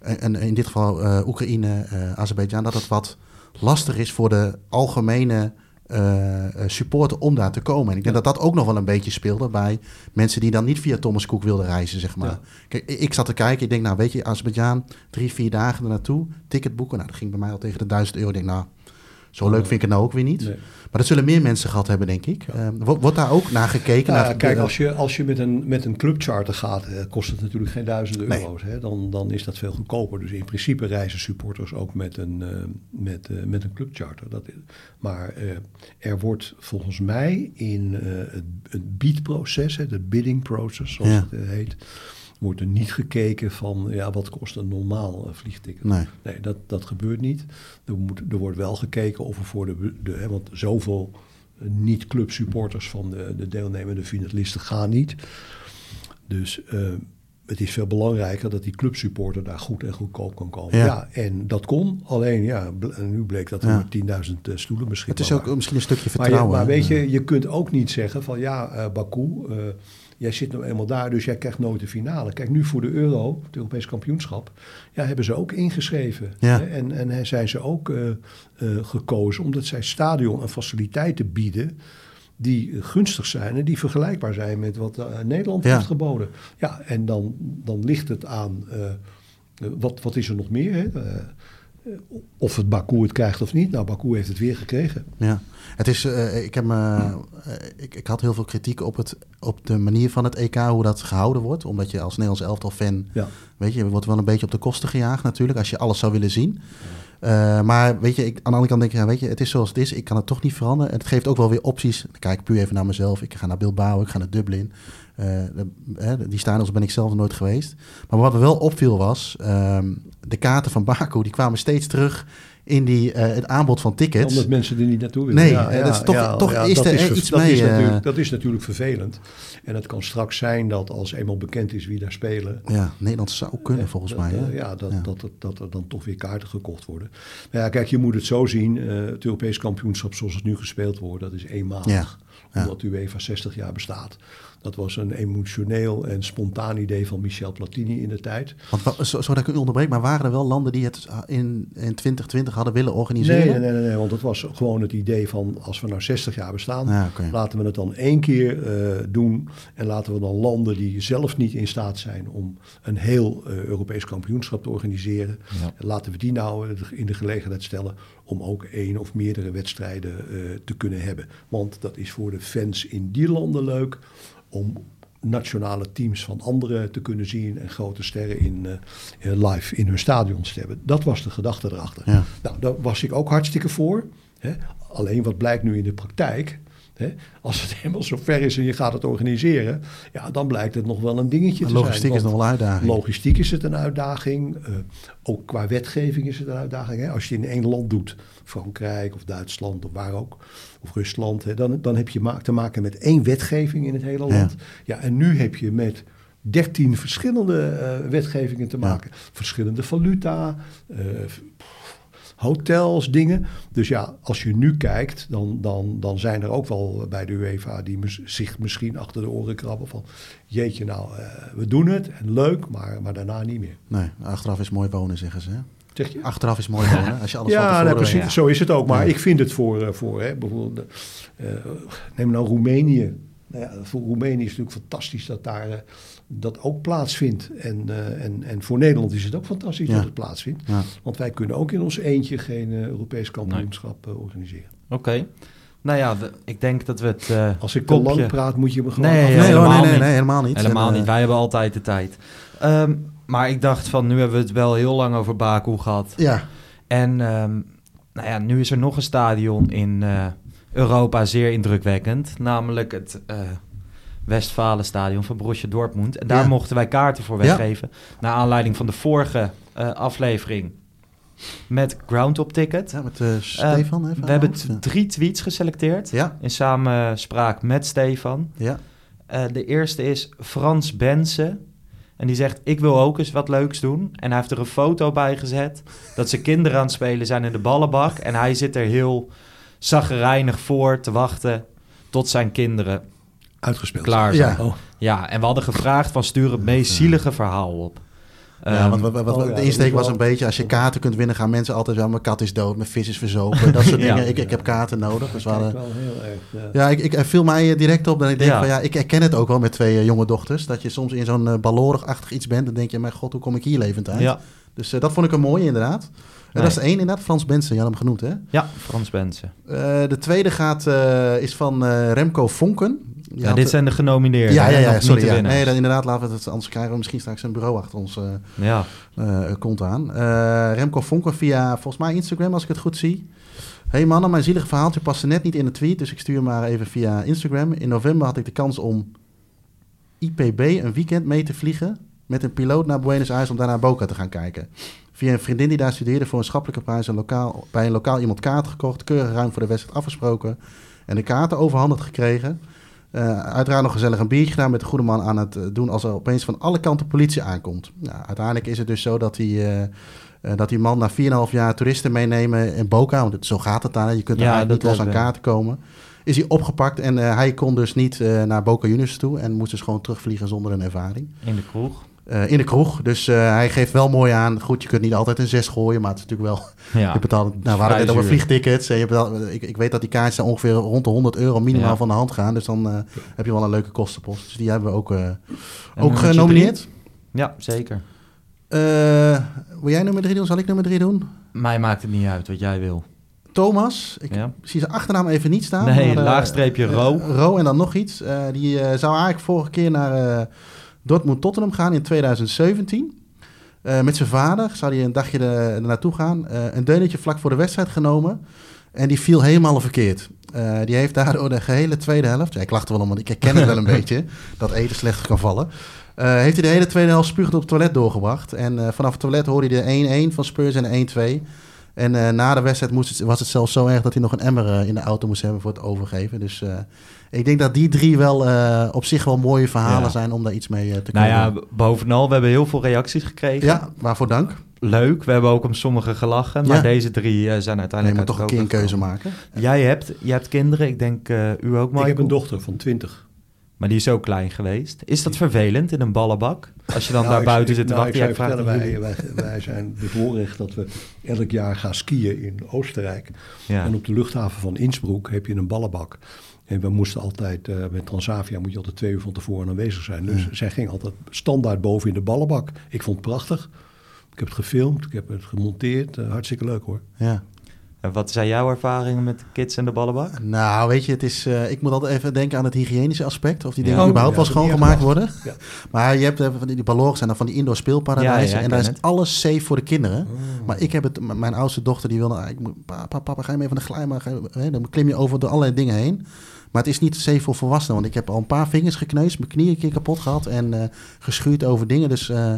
en in dit geval Oekraïne, Azerbeidzjan, dat het wat lastig is voor de algemene eh, supporter om daar te komen. En ik denk dat dat ook nog wel een beetje speelde bij mensen die dan niet via Thomas Cook wilden reizen, zeg maar. Ja. Kijk, ik- zat te kijken, ik denk, nou weet je, Azerbeidzjan, drie, vier dagen er naartoe, ticket boeken. Nou, dat ging bij mij al tegen de 1000 euro. Ik denk, nou, zo leuk vind ik het nou ook weer niet. Nee. Maar dat zullen meer mensen gehad hebben, denk ik. Eh, wordt, wordt daar ook naar gekeken? Nou ja, naar kijk, als je, als je met een, met een clubcharter gaat, eh, kost het natuurlijk geen duizenden Nee. euro's. Hè? Dan, dan is dat veel goedkoper. Dus in principe reizen supporters ook met een, eh, met, eh, met een clubcharter. Dat, maar eh, er wordt volgens mij in het, het biedproces, het bidding process, zoals Ja. het heet, wordt er niet gekeken van ja, wat kost een normaal eh, vliegticket. Nee. Nee, dat, dat gebeurt niet. Er, moet, er wordt wel gekeken of er voor de, de hè, want zoveel eh, niet-club supporters van de, de deelnemende finalisten gaan niet. Dus eh, het is veel belangrijker dat die clubsupporter daar goed en goedkoop kan komen. Ja. Ja, en dat kon. Alleen ja, nu bleek dat er Ja. maar 10.000 eh, stoelen Het beschikbaar is ook waren. misschien een stukje Maar, vertrouwen. maar weet je, je kunt ook niet zeggen van ja, eh Baku, jij zit nou eenmaal daar, dus jij krijgt nooit de finale. Kijk, nu voor de Euro, het Europees kampioenschap, ja, hebben ze ook ingeschreven. Ja. Hè? En, en zijn ze ook eh, eh, gekozen omdat zij stadion en faciliteiten bieden die eh, gunstig zijn en die vergelijkbaar zijn met wat Nederland Ja. heeft geboden. Ja, en dan, dan ligt het aan, wat, wat is er nog meer? Hè? Eh, eh, of het Baku het krijgt of niet. Nou, Baku heeft het weer gekregen. Ja, het is, eh, ik, heb eh, ik, ik had heel veel kritiek op, het, op de manier van het EK, hoe dat gehouden wordt. Omdat je als Nederlands elftal fan, Ja. weet je, je wordt wel een beetje op de kosten gejaagd natuurlijk, als je alles zou willen zien. Eh, maar weet je, ik, aan de andere kant denk ik, ja, weet je, het is zoals het is. Ik kan het toch niet veranderen. En het geeft ook wel weer opties. Dan kijk ik puur even naar mezelf. Ik ga naar Bilbao, ik ga naar Dublin. Eh, die stadions ben ik zelf nooit geweest. Maar wat me wel opviel was, ehm, de kaarten van Baku, die kwamen steeds terug in die, eh, het aanbod van tickets. Omdat mensen er niet naartoe willen. Nee, eh, dat is toch- toch is er iets dat mee, Is dat is natuurlijk vervelend. En het kan straks zijn dat als eenmaal bekend is wie daar spelen... Ja, Nederland zou kunnen volgens dat, mij. eh, hè? ja, dat, Ja. Dat, dat, dat er dan toch weer kaarten gekocht worden. Maar ja, kijk, je moet het zo zien. eh, het Europees kampioenschap zoals het nu gespeeld wordt, dat is eenmalig. Ja, ja. Omdat UEFA 60 jaar bestaat. Dat was een emotioneel en spontaan idee van Michel Platini in de tijd. Want wa- zo, zodat ik u onderbreek, maar waren er wel landen die het ah, in, in 2020 hadden willen organiseren? nee, nee, nee, want het was gewoon het idee van als we nou 60 jaar bestaan, Ja, oké. laten we het dan één keer eh, doen. En laten we dan landen die zelf niet in staat zijn om een heel eh, Europees kampioenschap te organiseren. Laten we die nou in de gelegenheid stellen om ook één of meerdere wedstrijden eh, te kunnen hebben. Want dat is voor de fans in die landen leuk om nationale teams van anderen te kunnen zien en grote sterren in, eh, live in hun stadions te hebben. Dat was de gedachte erachter. Ja. Nou, daar was ik ook hartstikke voor. Hè. Alleen wat blijkt nu in de praktijk. Hè, als het [LAUGHS] helemaal zo ver is en je gaat het organiseren, ja, dan blijkt het nog wel een dingetje te Logistiek zijn. is nog wel een uitdaging. Logistiek is het een uitdaging. eh, ook qua wetgeving is het een uitdaging. Hè. Als je in één land doet, Frankrijk of Duitsland of waar ook, of Rusland, hè, dan, dan heb je te maken met één wetgeving in het hele land. Ja, en nu heb je met 13 verschillende eh, wetgevingen te maken. Verschillende valuta, eh, hotels, dingen. Dus ja, als je nu kijkt, dan, dan, dan zijn er ook wel bij de UEFA die mis- zich misschien achter de oren krabben van... jeetje nou, eh, we doen het en leuk, maar, maar daarna niet meer. Nee, achteraf is mooi wonen, zeggen ze. Hè? Zeg je? Achteraf is mooi wonen, als je alles [LAUGHS] Ja, nee, precies, zo is het ook. Maar Ja. ik vind het voor, eh, voor hè, bijvoorbeeld, eh, neem nou Roemenië. Nou ja, voor Roemenië is het natuurlijk fantastisch dat daar dat ook plaatsvindt. En, eh, en, en voor Nederland is het ook fantastisch Ja. dat het plaatsvindt. Ja. Want wij kunnen ook in ons eentje geen eh, Europees kampioenschap eh, organiseren. Oké. Nou ja, we- ik denk dat we het eh, Als ik te kopje- lang praat, moet je me gewoon... Nee, Nee, helemaal nee, nee, niet. nee, helemaal niet. Helemaal En, niet. Wij hebben altijd de tijd. Ehm, maar ik dacht van, nu hebben we het wel heel lang over Baku gehad. Ja, En ehm, nou ja, nu is er nog een stadion in eh, Europa zeer indrukwekkend. Namelijk het eh Westfalenstadion van Borussia Dortmund. En daar Ja. mochten wij kaarten voor Ja. weggeven. Naar aanleiding van de vorige eh, aflevering met Groundhop Ticket. Ja, met eh, Stefan. even we hebben drie tweets geselecteerd Ja, in samenspraak met Stefan. ja. Eh, de eerste is Frans Bensen. En die zegt, ik wil ook eens wat leuks doen. En hij heeft er een foto bij gezet dat ze kinderen aan het spelen zijn in de ballenbak. En hij zit er heel zaggerijnig voor te wachten tot zijn kinderen Uitgespeeld. klaar zijn. Ja. Oh, Ja, en we hadden gevraagd van stuur het meest zielige verhaal op. Ja, Ehm, want wat, wat, wat oh ja, de insteek was wel- een beetje, als je kaarten kunt winnen, gaan mensen altijd, ja, mijn kat is dood, mijn vis is verzopen, dat soort Ja. dingen. Ik, ik heb kaarten nodig. Dus hadden, wel heel erg. Ja. ja, ik, ik viel mij eh, direct op dat ik denk Ja. van, ja, ik herken het ook wel met twee eh, jonge dochters, dat je soms in zo'n uh, ballorig-achtig iets bent, dan denk je, mijn god, hoe kom ik hier levend uit? ja, Dus eh, dat vond ik een mooie inderdaad. En Nee. dat is één inderdaad, Frans Bensen, je had hem genoemd hè. ja, Frans Bensen. Eh, de tweede gaat, eh, is van eh, Remco Vonken. Ja, dit zijn de genomineerden. ja, ja, ja, sorry. Ja. Nee, dan inderdaad, laten we het, anders krijgen we misschien straks een bureau achter ons eh, Ja, eh, kont aan. Eh, Remco Vonken via volgens mij Instagram, als ik het goed zie. Hey mannen, mijn zielige verhaaltje paste net niet in de tweet, dus ik stuur hem maar even via Instagram. In november had ik de kans om IPB een weekend mee te vliegen met een piloot naar Buenos Aires om daar naar Boca te gaan kijken. Via een vriendin die daar studeerde voor een schappelijke prijs een lokaal, bij een lokaal iemand kaarten gekocht, keurig ruim voor de wedstrijd afgesproken en de kaarten overhandigd gekregen. Eh, uiteraard nog gezellig een biertje gedaan met de goede man aan het eh, doen als er opeens van alle kanten politie aankomt. Nou, uiteindelijk is het dus zo dat die, eh, dat die man na 4,5 jaar toeristen meenemen in Boca, want het, zo gaat het daar, je kunt er Ja, eigenlijk niet los aan kaarten komen. Is hij opgepakt en hij kon dus niet naar Boca Juniors toe en moest dus gewoon terugvliegen zonder een ervaring. in de kroeg. Eh, in de kroeg, dus eh, hij geeft wel mooi aan. Goed, je kunt niet altijd een 6 gooien, maar het is natuurlijk wel Ja, [LAUGHS] je betaalt, nou, we hadden het over vliegtickets. En je betaalt, ik, ik weet dat die kaartjes daar ongeveer rond de 100 euro minimaal Ja. van de hand gaan. Dus dan eh, heb je wel een leuke kostenpost. Dus die hebben we ook, ook genomineerd. ja, zeker. Wil jij nummer 3 doen? Zal ik nummer 3 doen? Mij maakt het niet uit wat jij wil. Thomas. Ik Ja. zie zijn achternaam even niet staan. Nee, maar, laagstreepje Ro. Ro en dan nog iets. Die zou eigenlijk vorige keer naar Dortmund-Tottenham gaan in 2017. Eh, met zijn vader zou hij een dagje er, er naartoe gaan. Eh, een deuntje vlak voor de wedstrijd genomen. En die viel helemaal verkeerd. Eh, die heeft daardoor de gehele tweede helft... Ja, ik lachte wel om, want ik herken het wel een [LAUGHS] beetje... dat eten slecht kan vallen. Eh, heeft hij de hele tweede helft spuugend op het toilet doorgebracht. En eh, vanaf het toilet hoorde hij de 1-1 van Spurs en de 1-2. En eh, na de wedstrijd moest het, was het zelfs zo erg dat hij nog een emmer eh, in de auto moest hebben voor het overgeven. Dus eh, ik denk dat die drie wel eh, op zich wel mooie verhalen Ja. zijn om daar iets mee eh, te Nou kunnen ja, doen. b- bovenal, we hebben heel veel reacties gekregen. Ja, waarvoor dank. Leuk, we hebben ook om sommige gelachen. Maar Ja. deze drie eh, zijn uiteindelijk maar toch een keer een het keuze maken. Jij hebt, jij hebt kinderen, ik denk eh, u ook, Ik Michael. heb een dochter van 20. Maar die is ook klein geweest. Is dat vervelend in een ballenbak? Als je dan Nou, daar ik- buiten ik- zit te nou, wachten. Ja, Ik ik zou vraag je het vertellen, aan wij, jullie. wij, wij zijn bevoorrecht dat we elk jaar gaan skiën in Oostenrijk. Ja. En op de luchthaven van Innsbruck heb je een ballenbak. En we moesten altijd, eh, met Transavia moet je altijd twee uur van tevoren aanwezig zijn. Dus zij ging altijd standaard boven in de ballenbak. Ik vond het prachtig. Ik heb het gefilmd, ik heb het gemonteerd. Eh, hartstikke leuk hoor. Ja. En wat zijn jouw ervaringen met de kids en de ballenbak? Nou, weet je, het is, eh, ik moet altijd even denken aan het hygiënische aspect. Of die dingen Oh, überhaupt wel schoongemaakt worden. Maar je hebt van die, die balloren zijn dan van die indoor speelparadijzen. En daar is alles safe voor de kinderen. Maar ik heb het, mijn oudste dochter die wilde, ik moet, papa, papa, ga je mee van de glijbaan? Dan klim je over de allerlei dingen heen. Maar het is niet safe voor volwassenen. Want ik heb al een paar vingers gekneusd, mijn knieën een keer kapot gehad en eh, geschuurd over dingen. Dus eh,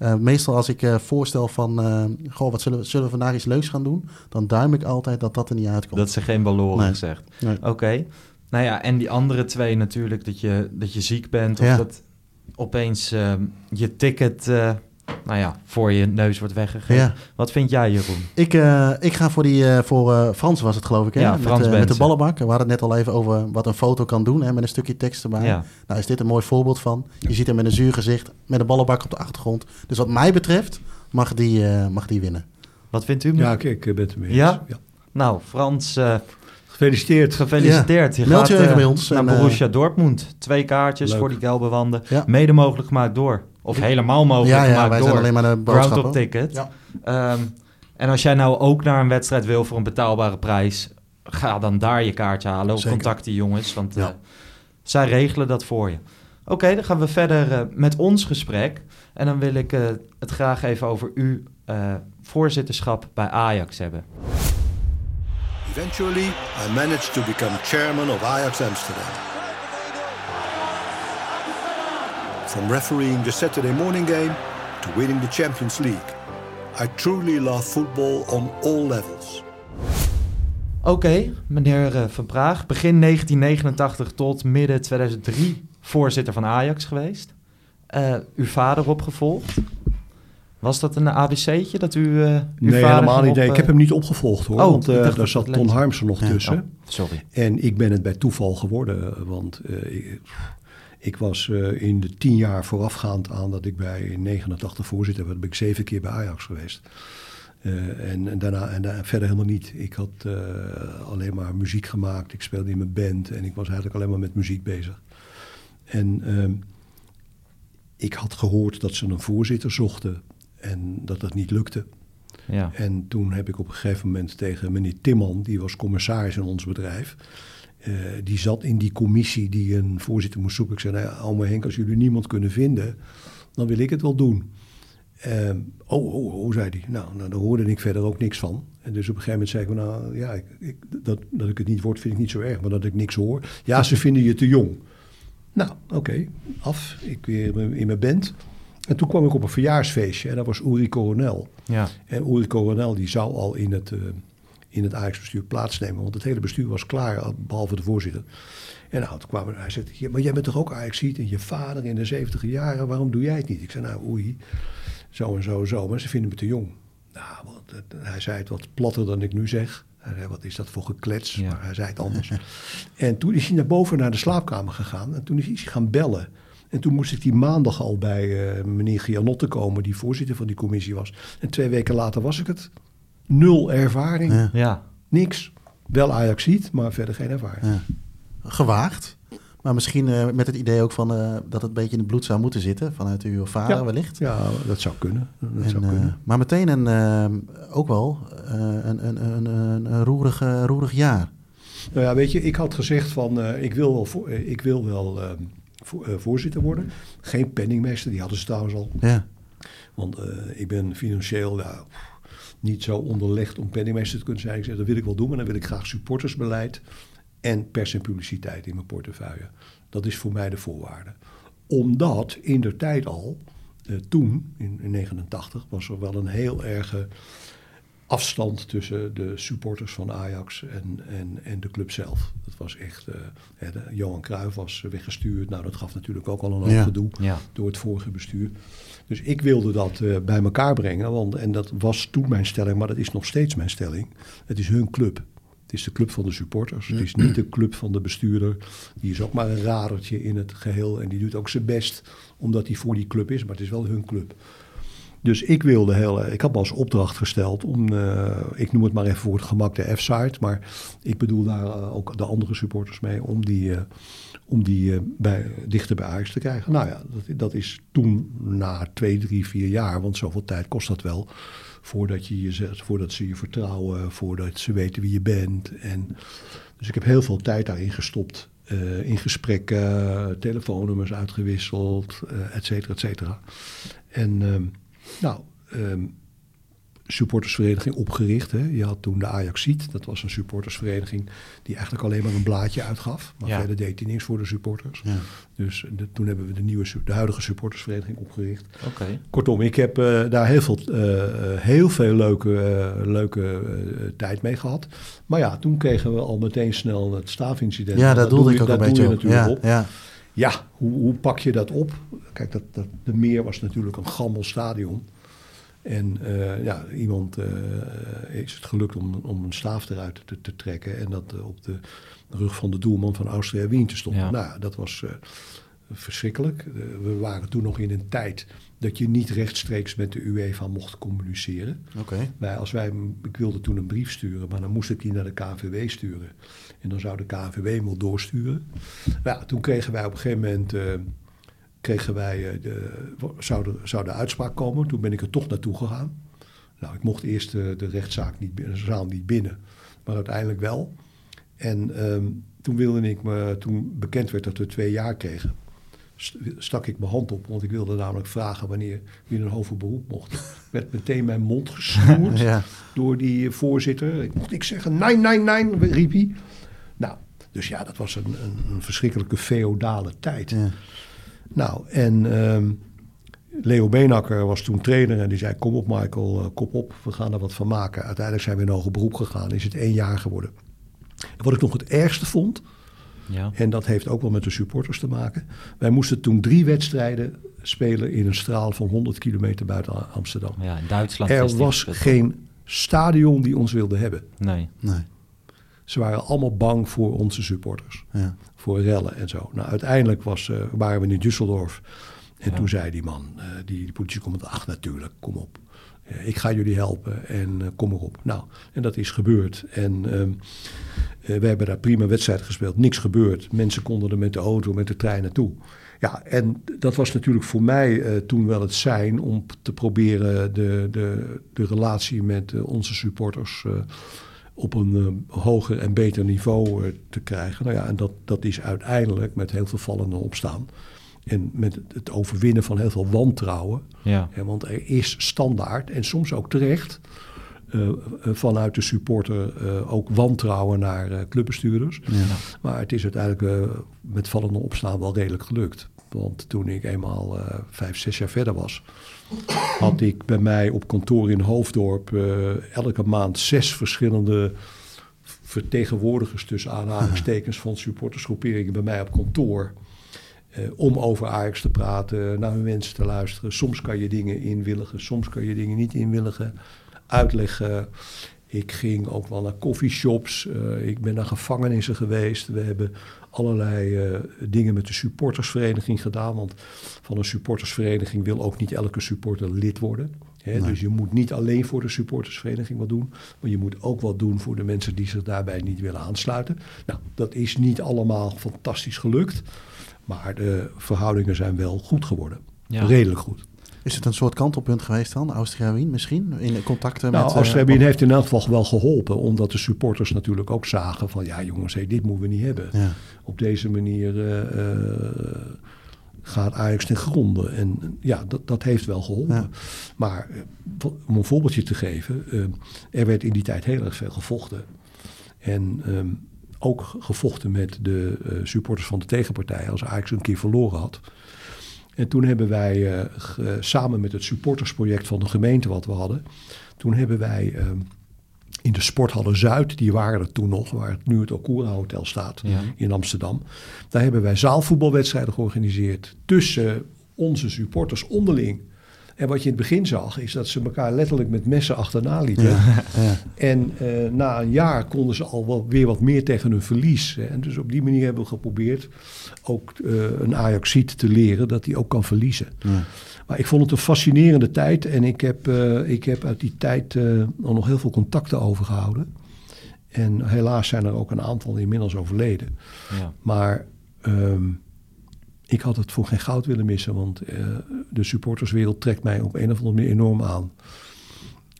eh, meestal als ik eh, voorstel van, eh, goh, wat zullen we, zullen we vandaag iets leuks gaan doen? Dan duim ik altijd dat dat er niet uitkomt. Dat ze geen balloren Nee. gezegd. Nee. Oké. Nou ja, en die andere twee natuurlijk, dat je, dat je ziek bent of Ja. dat opeens ehm, je ticket, nou ja, voor je neus wordt weggegeven. Ja. Wat vind jij, Jeroen? Ik, eh, ik ga voor die, eh, voor eh, Frans was het geloof ik, hè? Ja, met, Frans met de ballenbak. We hadden het net al even over wat een foto kan doen, hè, met een stukje tekst erbij. Ja. Nou is dit een mooi voorbeeld van. Je ziet hem met een zuur gezicht, met een ballenbak op de achtergrond. Dus wat mij betreft mag die, eh, mag die winnen. Wat vindt u? Ja, ik, ik ben het ermee eens. Ja? Nou, Frans, eh, Gefeliciteerd. gefeliciteerd. Je Meld je gaat even bij ons naar en, Borussia Dortmund. Twee kaartjes Leuk. voor die gelbe wanden. Ja. Mede mogelijk gemaakt door. Of helemaal mogelijk ja, ja, gemaakt wij door. zijn alleen maar de Ground boodschappen. op ticket. Ja. Ehm, en als jij nou ook naar een wedstrijd wil voor een betaalbare prijs, ga dan daar je kaartje halen. Of Zeker. contact die jongens, want Ja. eh, zij regelen dat voor je. Oké, dan gaan we verder eh, met ons gesprek. En dan wil ik eh, het graag even over uw eh, voorzitterschap bij Ajax hebben. Eventually, I managed to become chairman of Ajax Amsterdam. From refereeing the Saturday morning game to winning the Champions League, I truly love football on all levels. Oké, meneer eh, Van Praag. Begin 1989 tot midden 2003 voorzitter van Ajax geweest. Uh, uw vader opgevolgd. Was dat een ABC'tje dat u uh, uw Nee, vader helemaal niet. op, Nee, ik heb hem niet opgevolgd hoor. Oh, want eh, daar zat Ton. Harmsen nog Ja. tussen. oh, sorry. En ik ben het bij toeval geworden, want eh, ik, ik was eh, in de tien jaar voorafgaand aan dat ik bij in 89 voorzitter werd, ben ik zeven keer bij Ajax geweest. Eh, en, en daarna en verder helemaal niet. Ik had eh, alleen maar muziek gemaakt, ik speelde in mijn band en ik was eigenlijk alleen maar met muziek bezig. En ehm, ik had gehoord dat ze een voorzitter zochten en dat dat niet lukte. Ja. En toen heb ik op een gegeven moment tegen meneer Timman, die was commissaris in ons bedrijf. Eh, die zat in die commissie die een voorzitter moest zoeken. Ik zei, nou ja, Henk, als jullie niemand kunnen vinden, dan wil ik het wel doen. Ehm, oh, oh, oh, zei hij. Nou, nou, daar hoorde ik verder ook niks van. En dus op een gegeven moment zei ik, nou ja, ik, ik, dat, dat ik het niet word vind ik niet zo erg, maar dat ik niks hoor. Ja, ze vinden je te jong. Nou, oké, af. Ik weer in mijn band. En toen kwam ik op een verjaarsfeestje en dat was Uri Coronel. Ja. En Uri Coronel die zou al in het, eh, in het Ajax-bestuur plaatsnemen. Want het hele bestuur was klaar, eh, behalve de voorzitter. En nou, toen kwam er, hij zegt, "Ja, maar jij bent toch ook Ajax-ziet en je vader in de 70 jaren, waarom doe jij het niet? Ik zei, nou Uri, zo en zo en zo, maar ze vinden me te jong. Nou, want, hij zei het wat platter dan ik nu zeg. Hij zei, wat is dat voor geklets? Ja. Maar hij zei het anders. [LAUGHS] en toen is hij naar boven naar de slaapkamer gegaan en toen is hij gaan bellen. En toen moest ik die maandag al bij eh, meneer Gianotte komen, die voorzitter van die commissie was. En twee weken later was ik het. Nul ervaring, Ja. Ja. niks. Wel Ajax ziet, maar verder geen ervaring. Ja. Gewaagd. Maar misschien eh, met het idee ook van, eh, dat het een beetje in het bloed zou moeten zitten. Vanuit uw vader Ja. wellicht. Ja, dat zou kunnen. Dat En, zou eh, kunnen. maar meteen een, ook wel eh, een, een, een, een, een roerig, roerig jaar. Nou ja, weet je, ik had gezegd van, eh, ik wil wel, voor, ik wil wel vo- voorzitter worden. Geen penningmeester, die hadden ze trouwens al. Ja. Want eh, ik ben financieel niet zo onderlegd om penningmeester te kunnen zijn. Ik zeg, dat wil ik wel doen, maar dan wil ik graag supportersbeleid en pers en publiciteit in mijn portefeuille. Dat is voor mij de voorwaarde. Omdat in de tijd al, eh, toen, in, in 89, was er wel een heel erge afstand tussen de supporters van Ajax en, en, en de club zelf. Dat was echt, eh, hè, de- Johan Cruijff was weggestuurd. Nou, dat gaf natuurlijk ook al een hoop Ja. gedoe Ja. door het vorige bestuur. Dus ik wilde dat eh, bij elkaar brengen. Want, en dat was toen mijn stelling, maar dat is nog steeds mijn stelling. Het is hun club. Het is de club van de supporters. Het is niet de club van de bestuurder. Die is ook maar een radertje in het geheel. En die doet ook zijn best omdat hij voor die club is. Maar het is wel hun club. Dus ik wilde heel, ik had als opdracht gesteld om, eh, ik noem het maar even voor het gemak de F-site, maar ik bedoel daar eh, ook de andere supporters mee, om die, eh, om die eh, bij, dichter bij Ajax te krijgen. Nou ja, dat, dat is toen na twee, drie, vier jaar, want zoveel tijd kost dat wel, voordat, je je zet, voordat ze je vertrouwen, voordat ze weten wie je bent. En, dus ik heb heel veel tijd daarin gestopt. eh, in gesprekken, telefoonnummers uitgewisseld, eh et cetera, et cetera. En ehm, nou, ehm, supportersvereniging opgericht. Hè. Je had toen de Ajaxiet, dat was een supportersvereniging die eigenlijk alleen maar een blaadje uitgaf. Maar Ja. verder deed hij niks voor de supporters. Ja. Dus de- toen hebben we de, nieuwe, de huidige supportersvereniging opgericht. Kortom, ik heb eh, daar heel veel, eh, heel veel leuke, eh, leuke tijd mee gehad. Maar ja, toen kregen we al meteen snel het staafincident. Ja, daar dat doelde doe ik je- ook een dat doe beetje je op. natuurlijk Ja, op. ja. Hoe, hoe pak je dat op? Kijk, dat, dat, de Meer was natuurlijk een gammel stadion. En eh, ja, iemand eh, is het gelukt om, om een staaf eruit te, te trekken en dat eh, op de rug van de doelman van Austria Wien te stoppen. Ja. Nou, dat was verschrikkelijk. Eh, we waren toen nog in een tijd dat je niet rechtstreeks met de UEFA mocht communiceren. Oké. Wij, als wij, ik wilde toen een brief sturen, maar dan moest ik die naar de KNVB sturen. En dan zou de KNVB hem wel doorsturen. Nou toen kregen wij op een gegeven moment, eh, kregen wij, eh, de, zou, de, zou de uitspraak komen. Toen ben ik er toch naartoe gegaan. Nou, ik mocht eerst de rechtszaak niet, de zaal niet binnen, maar uiteindelijk wel. En ehm, toen wilde ik me, toen bekend werd dat we twee jaar kregen, stak ik mijn hand op, want ik wilde namelijk vragen wanneer weer een hoger beroep mocht. Werd meteen mijn mond gesnoerd [LAUGHS] Ja. door die voorzitter. Ik mocht ik zeggen, nee, nee, nee, riep hij. Nou, dus ja, dat was een, een, een verschrikkelijke feodale tijd. Ja. Nou, en ehm, Leo Beenakker was toen trainer en die zei: Kom op, Michael, eh, kop op, we gaan er wat van maken. Uiteindelijk zijn we in hoger beroep gegaan, is het één jaar geworden. En wat ik nog het ergste vond, Ja. en dat heeft ook wel met de supporters te maken. Wij moesten toen drie wedstrijden spelen in een straal van 100 kilometer buiten Amsterdam. ja, in Duitsland. Er was geen stadion die ons wilde hebben. Nee. Nee. Ze waren allemaal bang voor onze supporters. Ja. Voor rellen en zo. Nou, uiteindelijk was, eh, waren we in Düsseldorf. En Ja. toen zei die man, eh, die, die politiecommandant, ach natuurlijk, kom op. Eh, ik ga jullie helpen en eh, kom erop. Nou, en dat is gebeurd. En ehm, eh, we hebben daar prima wedstrijden gespeeld. Niks gebeurd. Mensen konden er met de auto, met de trein naartoe. Ja, en dat was natuurlijk voor mij toen wel het zijn om te proberen de, de, de relatie met onze supporters op een hoger en beter niveau te krijgen. Nou ja, en dat, dat is uiteindelijk met heel veel vallen en opstaan. En met het- overwinnen van heel veel wantrouwen. Ja. Hè, want er is standaard, en soms ook terecht, eh, eh, vanuit de supporter eh, ook wantrouwen naar clubbestuurders. Ja. Maar het is uiteindelijk met vallende opstaan wel redelijk gelukt. Want toen ik eenmaal vijf, zes jaar verder was, had ik bij mij op kantoor in Hoofddorp elke maand zes verschillende vertegenwoordigers tussen aanhalingstekens van supportersgroeperingen bij mij op kantoor. Eh, om over Ajax te praten, naar hun wensen te luisteren. Soms kan je dingen inwilligen, soms kan je dingen niet inwilligen. Uitleggen. Ik ging ook wel naar coffeeshops. eh ik ben naar gevangenissen geweest. We hebben allerlei eh, dingen met de supportersvereniging gedaan. Want van een supportersvereniging wil ook niet elke supporter lid worden. Hè? Nee. Dus je moet niet alleen voor de supportersvereniging wat doen. Maar je moet ook wat doen voor de mensen die zich daarbij niet willen aansluiten. Nou, dat is niet allemaal fantastisch gelukt. Maar de verhoudingen zijn wel goed geworden. Ja. Redelijk goed. Is het een soort kantelpunt geweest dan, Austria Wien misschien? In contacten Nou, met... Austria eh, Wien heeft in elk geval wel geholpen. Omdat de supporters natuurlijk ook zagen van... ja jongens, hé, dit moeten we niet hebben. Ja. Op deze manier eh, eh, gaat Ajax ten gronde. En ja, dat, dat heeft wel geholpen. Ja. Maar om een voorbeeldje te geven... eh, er werd in die tijd heel erg veel gevochten. En ehm, ook gevochten met de eh, supporters van de tegenpartij... als Ajax een keer verloren had... En toen hebben wij eh, samen met het supportersproject van de gemeente wat we hadden, toen hebben wij ehm, in de Sporthallen Zuid, die waren er toen nog, waar het nu het Okura Hotel staat Ja. in Amsterdam, daar hebben wij zaalvoetbalwedstrijden georganiseerd tussen onze supporters onderling. En wat je in het begin zag, is dat ze elkaar letterlijk met messen achterna liepen. Ja. Ja. En eh, na een jaar konden ze al wel weer wat meer tegen hun verlies. Hè. En dus op die manier hebben we geprobeerd ook eh, een Ajaxiet te leren dat hij ook kan verliezen. Ja. Maar ik vond het een fascinerende tijd en ik heb, eh, ik heb uit die tijd eh, al nog heel veel contacten overgehouden. En helaas zijn er ook een aantal inmiddels overleden. Ja. Maar ehm, ik had het voor geen goud willen missen, want eh, de supporterswereld trekt mij op een of andere manier enorm aan.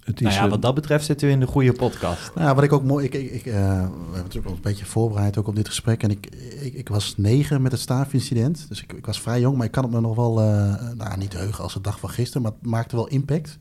Het is, Nou ja, eh, wat dat betreft zit u in de goede podcast. Nou ja, wat ik ook mooi... Ik, ik, ik, eh, we hebben natuurlijk wel een beetje voorbereid ook op dit gesprek. En ik, ik, ik was negen met het staafincident. Dus ik, ik was vrij jong, maar ik kan het me nog wel... eh, nou, niet heugen als de dag van gisteren, maar het maakte wel impact.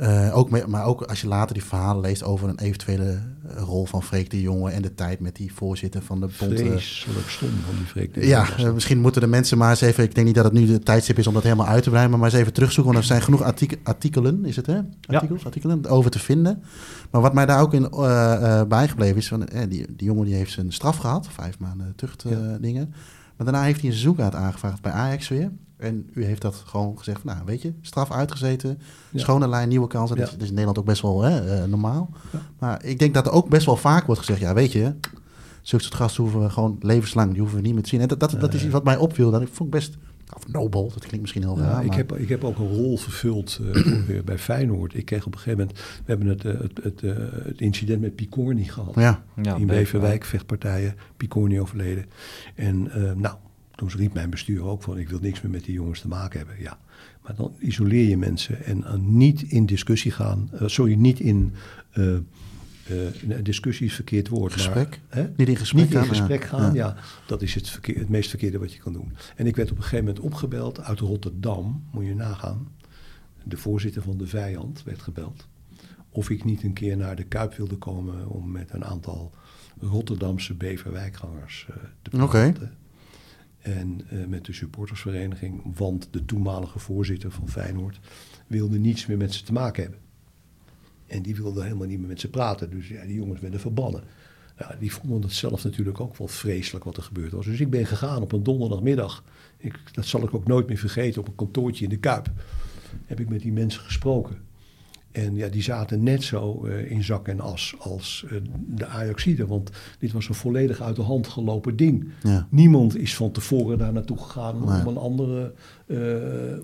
Eh, ook met, maar ook als je later die verhalen leest over een eventuele eh, rol van Freek de Jonge... en de tijd met die voorzitter van de bond... eh, vreselijk stom van die Freek. de Ja, Jonge. misschien moeten de mensen maar eens even... Ik denk niet dat het nu de tijdstip is om dat helemaal uit te breiden... maar maar eens even terugzoeken. Want er zijn genoeg artik- artikelen, is het hè? Artikels, artikelen over te vinden. Maar wat mij daar ook in eh, eh, bijgebleven is... Van, eh, die, die jongen die heeft zijn straf gehad. Vijf maanden tucht eh, Ja. Maar daarna heeft hij een seizoenkaart aangevraagd bij Ajax weer. En u heeft dat gewoon gezegd. Nou, weet je, straf uitgezeten. Ja. Schone lijn, nieuwe kansen. Dat, is, Ja. dat is in Nederland ook best wel hè, eh, normaal. Ja. Maar ik denk dat er ook best wel vaak wordt gezegd... Ja, weet je... Zulke soort gasten hoeven we gewoon levenslang, die hoeven we niet meer te zien. En dat, dat, dat is iets wat mij opviel. Dat ik vond ik best, of nobel, dat klinkt misschien heel Ja, raar. ik, maar- heb, ik heb ook een rol vervuld eh, [CLEARS THROAT] bij Feyenoord. Ik kreeg op een gegeven moment... We hebben het, eh, het, het, eh, het incident met Picorni gehad. Ja, Ja, in Beverwijk, vechtpartijen, Picorni overleden. En eh, nou, toen riep mijn bestuur ook van... ik wil niks meer met die jongens te maken hebben. Ja, maar dan isoleer je mensen en niet in discussie gaan. eh, sorry, niet in... eh, eh, discussie is verkeerd woord. Gesprek? Maar, hè? niet in gesprek Niet in gaan, gesprek ja. gaan, Ja. ja. dat is het, verkeer, het meest verkeerde wat je kan doen. En ik werd op een gegeven moment opgebeld uit Rotterdam, moet je nagaan. De voorzitter van de vijand werd gebeld. Of ik niet een keer naar de Kuip wilde komen om met een aantal Rotterdamse Beverwijkgangers eh, te Oké. praten. En eh, met de supportersvereniging, want de toenmalige voorzitter van Feyenoord wilde niets meer met ze te maken hebben. En die wilde helemaal niet meer met ze praten. Dus ja, die jongens werden verbannen. Ja, die vonden het zelf natuurlijk ook wel vreselijk wat er gebeurd was. Dus ik ben gegaan op een donderdagmiddag. Ik, dat zal ik ook nooit meer vergeten. Op een kantoortje in de Kuip heb ik met die mensen gesproken. En ja, die zaten net zo uh, in zak en as als uh, de Ajaxiden. Want dit was een volledig uit de hand gelopen ding. Ja. Niemand is van tevoren daar naartoe gegaan Nee. om een andere uh,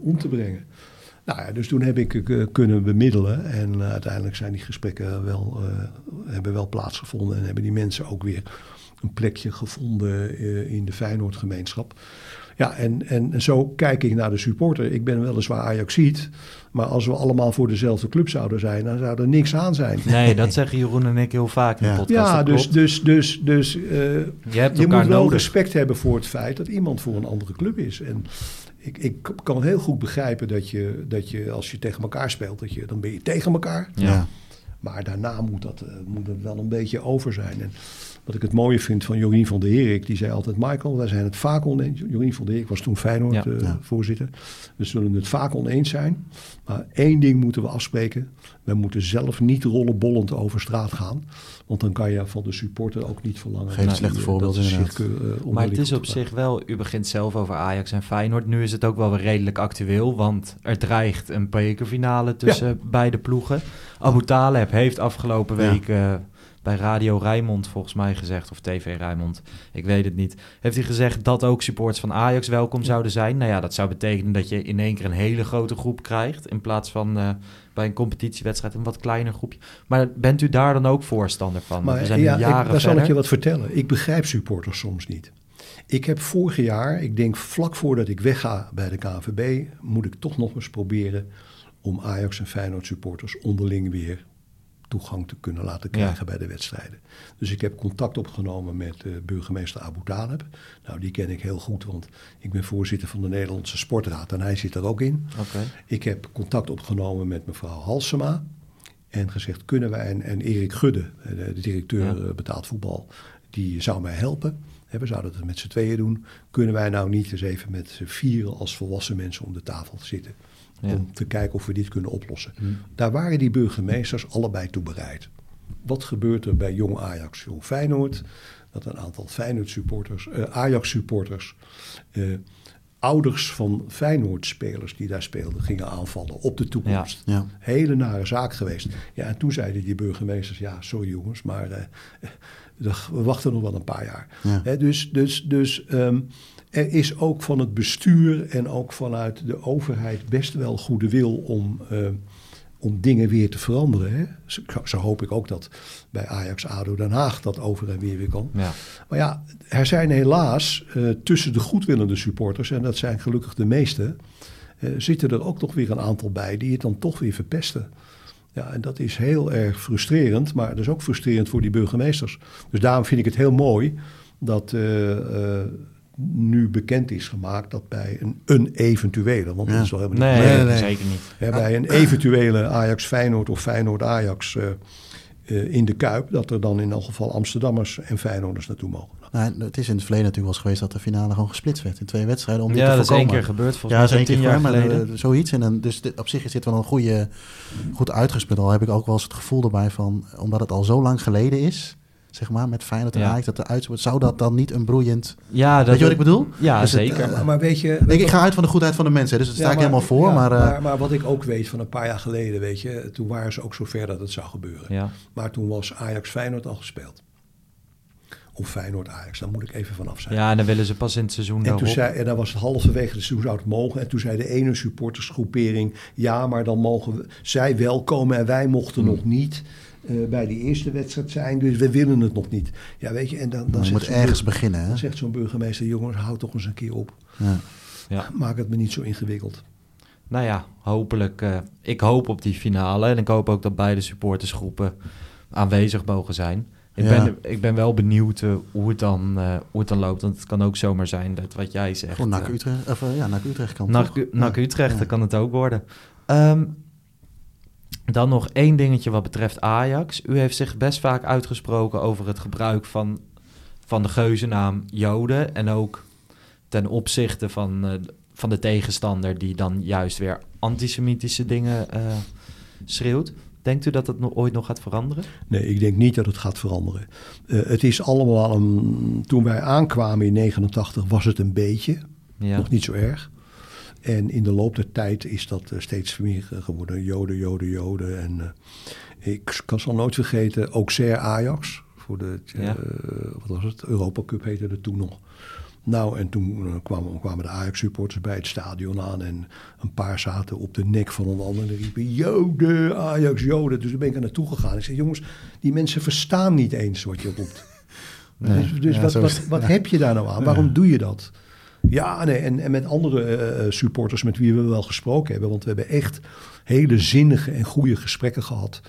om te brengen. Nou ja, dus toen heb ik kunnen bemiddelen. En uiteindelijk zijn die gesprekken wel, hebben wel plaatsgevonden. En hebben die mensen ook weer een plekje gevonden in de Feyenoord-gemeenschap. Ja, en, en zo kijk ik naar de supporter. Ik ben weliswaar Ajaxiet, maar als we allemaal voor dezelfde club zouden zijn, dan zou er niks aan zijn. Nee, dat zeggen Jeroen en ik heel vaak in de Ja. podcast. Ja, dus, dus, dus, dus uh, je, hebt je moet wel nodig. respect hebben voor het feit dat iemand voor een andere club is. En ik, ik kan heel goed begrijpen dat je, dat je als je tegen elkaar speelt, dat je, dan ben je tegen elkaar. Ja. Maar daarna moet dat, uh, moet het wel een beetje over zijn. En wat ik het mooie vind van Jorien van der Herik, die zei altijd... Michael, wij zijn het vaak oneens. Jorien van der Herik was toen Feyenoord Ja. uh, Ja. voorzitter. We zullen het vaak oneens zijn. Maar één ding moeten we afspreken. We moeten zelf niet rollenbollend over straat gaan. Want dan kan je van de supporter ook niet verlangen... Geef een dat slechte die, voorbeeld, inderdaad. zich, uh, Maar het is op zich wel, u begint zelf over Ajax en Feyenoord. Nu is het ook wel weer redelijk actueel, want er dreigt een bekerfinale tussen beide ploegen. Abu Taleb heeft afgelopen Ja. week eh, bij Radio Rijnmond volgens mij gezegd, of TV Rijnmond, ik weet het niet. Heeft hij gezegd dat ook supporters van Ajax welkom zouden zijn? Nou ja, dat zou betekenen dat je in één keer een hele grote groep krijgt, in plaats van eh, bij een competitiewedstrijd een wat kleiner groepje. Maar bent u daar dan ook voorstander van? Maar we zijn ja, nu ik, jaren daar zal ik je wat vertellen. Ik begrijp supporters soms niet. Ik heb vorig jaar, ik denk vlak voordat ik wegga bij de KNVB, moet ik toch nog eens proberen om Ajax en Feyenoord supporters onderling weer toegang te kunnen laten krijgen bij de wedstrijden. Dus ik heb contact opgenomen met uh, burgemeester Abu Taleb. Nou, die ken ik heel goed, want ik ben voorzitter van de Nederlandse Sportraad en hij zit er ook in. Ik heb contact opgenomen met mevrouw Halsema. En gezegd, kunnen wij, en, en Erik Gudde, de, de directeur Ja. ja. betaald voetbal, die zou mij helpen. We zouden het met z'n tweeën doen. Kunnen wij nou niet eens even met z'n vieren als volwassen mensen om de tafel zitten? Ja. Om te kijken of we dit kunnen oplossen. Hm. Daar waren die burgemeesters allebei toe bereid. Wat gebeurt er bij Jong Ajax, Jong Feyenoord? Dat een aantal Feyenoord supporters, eh, Ajax supporters, eh, ouders van Feyenoord spelers die daar speelden, gingen aanvallen op de toekomst. Ja. Hele nare zaak geweest. Ja, en toen zeiden die burgemeesters, ja, sorry jongens, maar eh, [LAUGHS] eh, we wachten nog wel een paar jaar. Ja. Hè, dus dus, dus ehm, er is ook van het bestuur en ook vanuit de overheid best wel goede wil om, eh, om dingen weer te veranderen. Hè. Zo, zo hoop ik ook dat bij Ajax ADO Den Haag dat over en weer weer kan. Ja. Maar ja, er zijn helaas eh, tussen de goedwillende supporters, en dat zijn gelukkig de meeste, eh, zitten er ook nog weer een aantal bij die het dan toch weer verpesten. Ja, en dat is heel erg frustrerend, maar dat is ook frustrerend voor die burgemeesters. Dus daarom vind ik het heel mooi dat nu bekend is gemaakt dat bij een, een eventuele, want Ja. dat is wel helemaal Nee, niet Nee, nee, nee. zeker niet. Hè, bij een eventuele Ajax-Feyenoord of Feyenoord-Ajax eh, eh, in de Kuip, dat er dan in elk geval Amsterdammers en Feyenoorders naartoe mogen. Nou, het is in het verleden natuurlijk wel eens geweest dat de finale gewoon gesplitst werd in twee wedstrijden. Om dit Ja, te dat is één voorkomen. keer gebeurd volgens Ja, mij dat is één keer tien jaar voor, maar geleden. eh, zoiets. En dan, dus dit- op zich is dit wel een goede, goed uitgespeeld. Al heb ik ook wel eens het gevoel erbij van, omdat het al zo lang geleden is, zeg maar, met Feyenoord en Ja. Ajax, dat de uitspraak, zou dat dan niet een broeiend... Ja, dat Weet je wat ik bedoel? Ja, Dus het, zeker. maar weet je... Ik, ik ga uit van de goedheid van de mensen, dus daar sta Ja, ik helemaal voor. ja, maar, eh, maar, maar wat ik ook weet van een paar jaar geleden, weet je, toen waren ze ook zover dat het zou gebeuren. ja. Maar toen was Ajax Feyenoord al gespeeld. Of Feyenoord Ajax, daar moet ik even vanaf zijn. ja, en dan willen ze pas in het seizoen En daarop. toen zei, en dan was het halverwege het seizoen zou het mogen. En toen zei de ene supportersgroepering, ja, maar dan mogen we, zij wel komen en wij mochten Hmm. nog niet eh, bij die eerste wedstrijd zijn. Dus we willen het nog niet. Ja, weet je, en dan, dan, moet ergens beginnen. Hè? dan zegt zo'n burgemeester, jongens, houd toch eens een keer op. Ja. Ja. Maak het me niet zo ingewikkeld. Nou ja, hopelijk. eh, ik hoop op die finale. En ik hoop ook dat beide supportersgroepen aanwezig mogen zijn. Ik, Ja. ben, ik ben wel benieuwd eh, hoe, het dan, hoe het dan loopt. Want het kan ook zomaar zijn dat wat jij zegt. Gewoon NAC eh, Utrecht, of, ja, NAC Utrecht kan NAC, NAC Ja. Utrecht, Ja. kan het ook worden. Ehm, dan nog één dingetje wat betreft Ajax. U heeft zich best vaak uitgesproken over het gebruik van, van de geuzennaam Joden. En ook ten opzichte van, eh, van de tegenstander die dan juist weer antisemitische dingen eh, schreeuwt. Denkt u dat het nog ooit nog gaat veranderen? Nee, ik denk niet dat het gaat veranderen. Eh, het is allemaal een. Toen wij aankwamen in 89 was het een beetje, Ja. nog niet zo erg. En in de loop der tijd is dat eh, steeds meer eh, geworden. Joden, Joden, Joden. En eh, ik kan zal nooit vergeten, Auxerre Ajax. Voor de, Ja. wat was het? Europa Cup heette het toen nog. Nou, en toen kwamen, kwamen de Ajax-supporters bij het stadion aan. En een paar zaten op de nek van een ander. En riepen, Joden, Ajax, Joden. Dus daar ben ik er naartoe gegaan. Ik zei, jongens, die mensen verstaan niet eens wat je roept. [LAUGHS] Nee. Dus, dus Ja, wat, wat, het. wat Ja. heb je daar nou aan? Waarom doe je dat? Ja, nee, en, en met andere eh, supporters met wie we wel gesproken hebben. Want we hebben echt hele zinnige en goede gesprekken gehad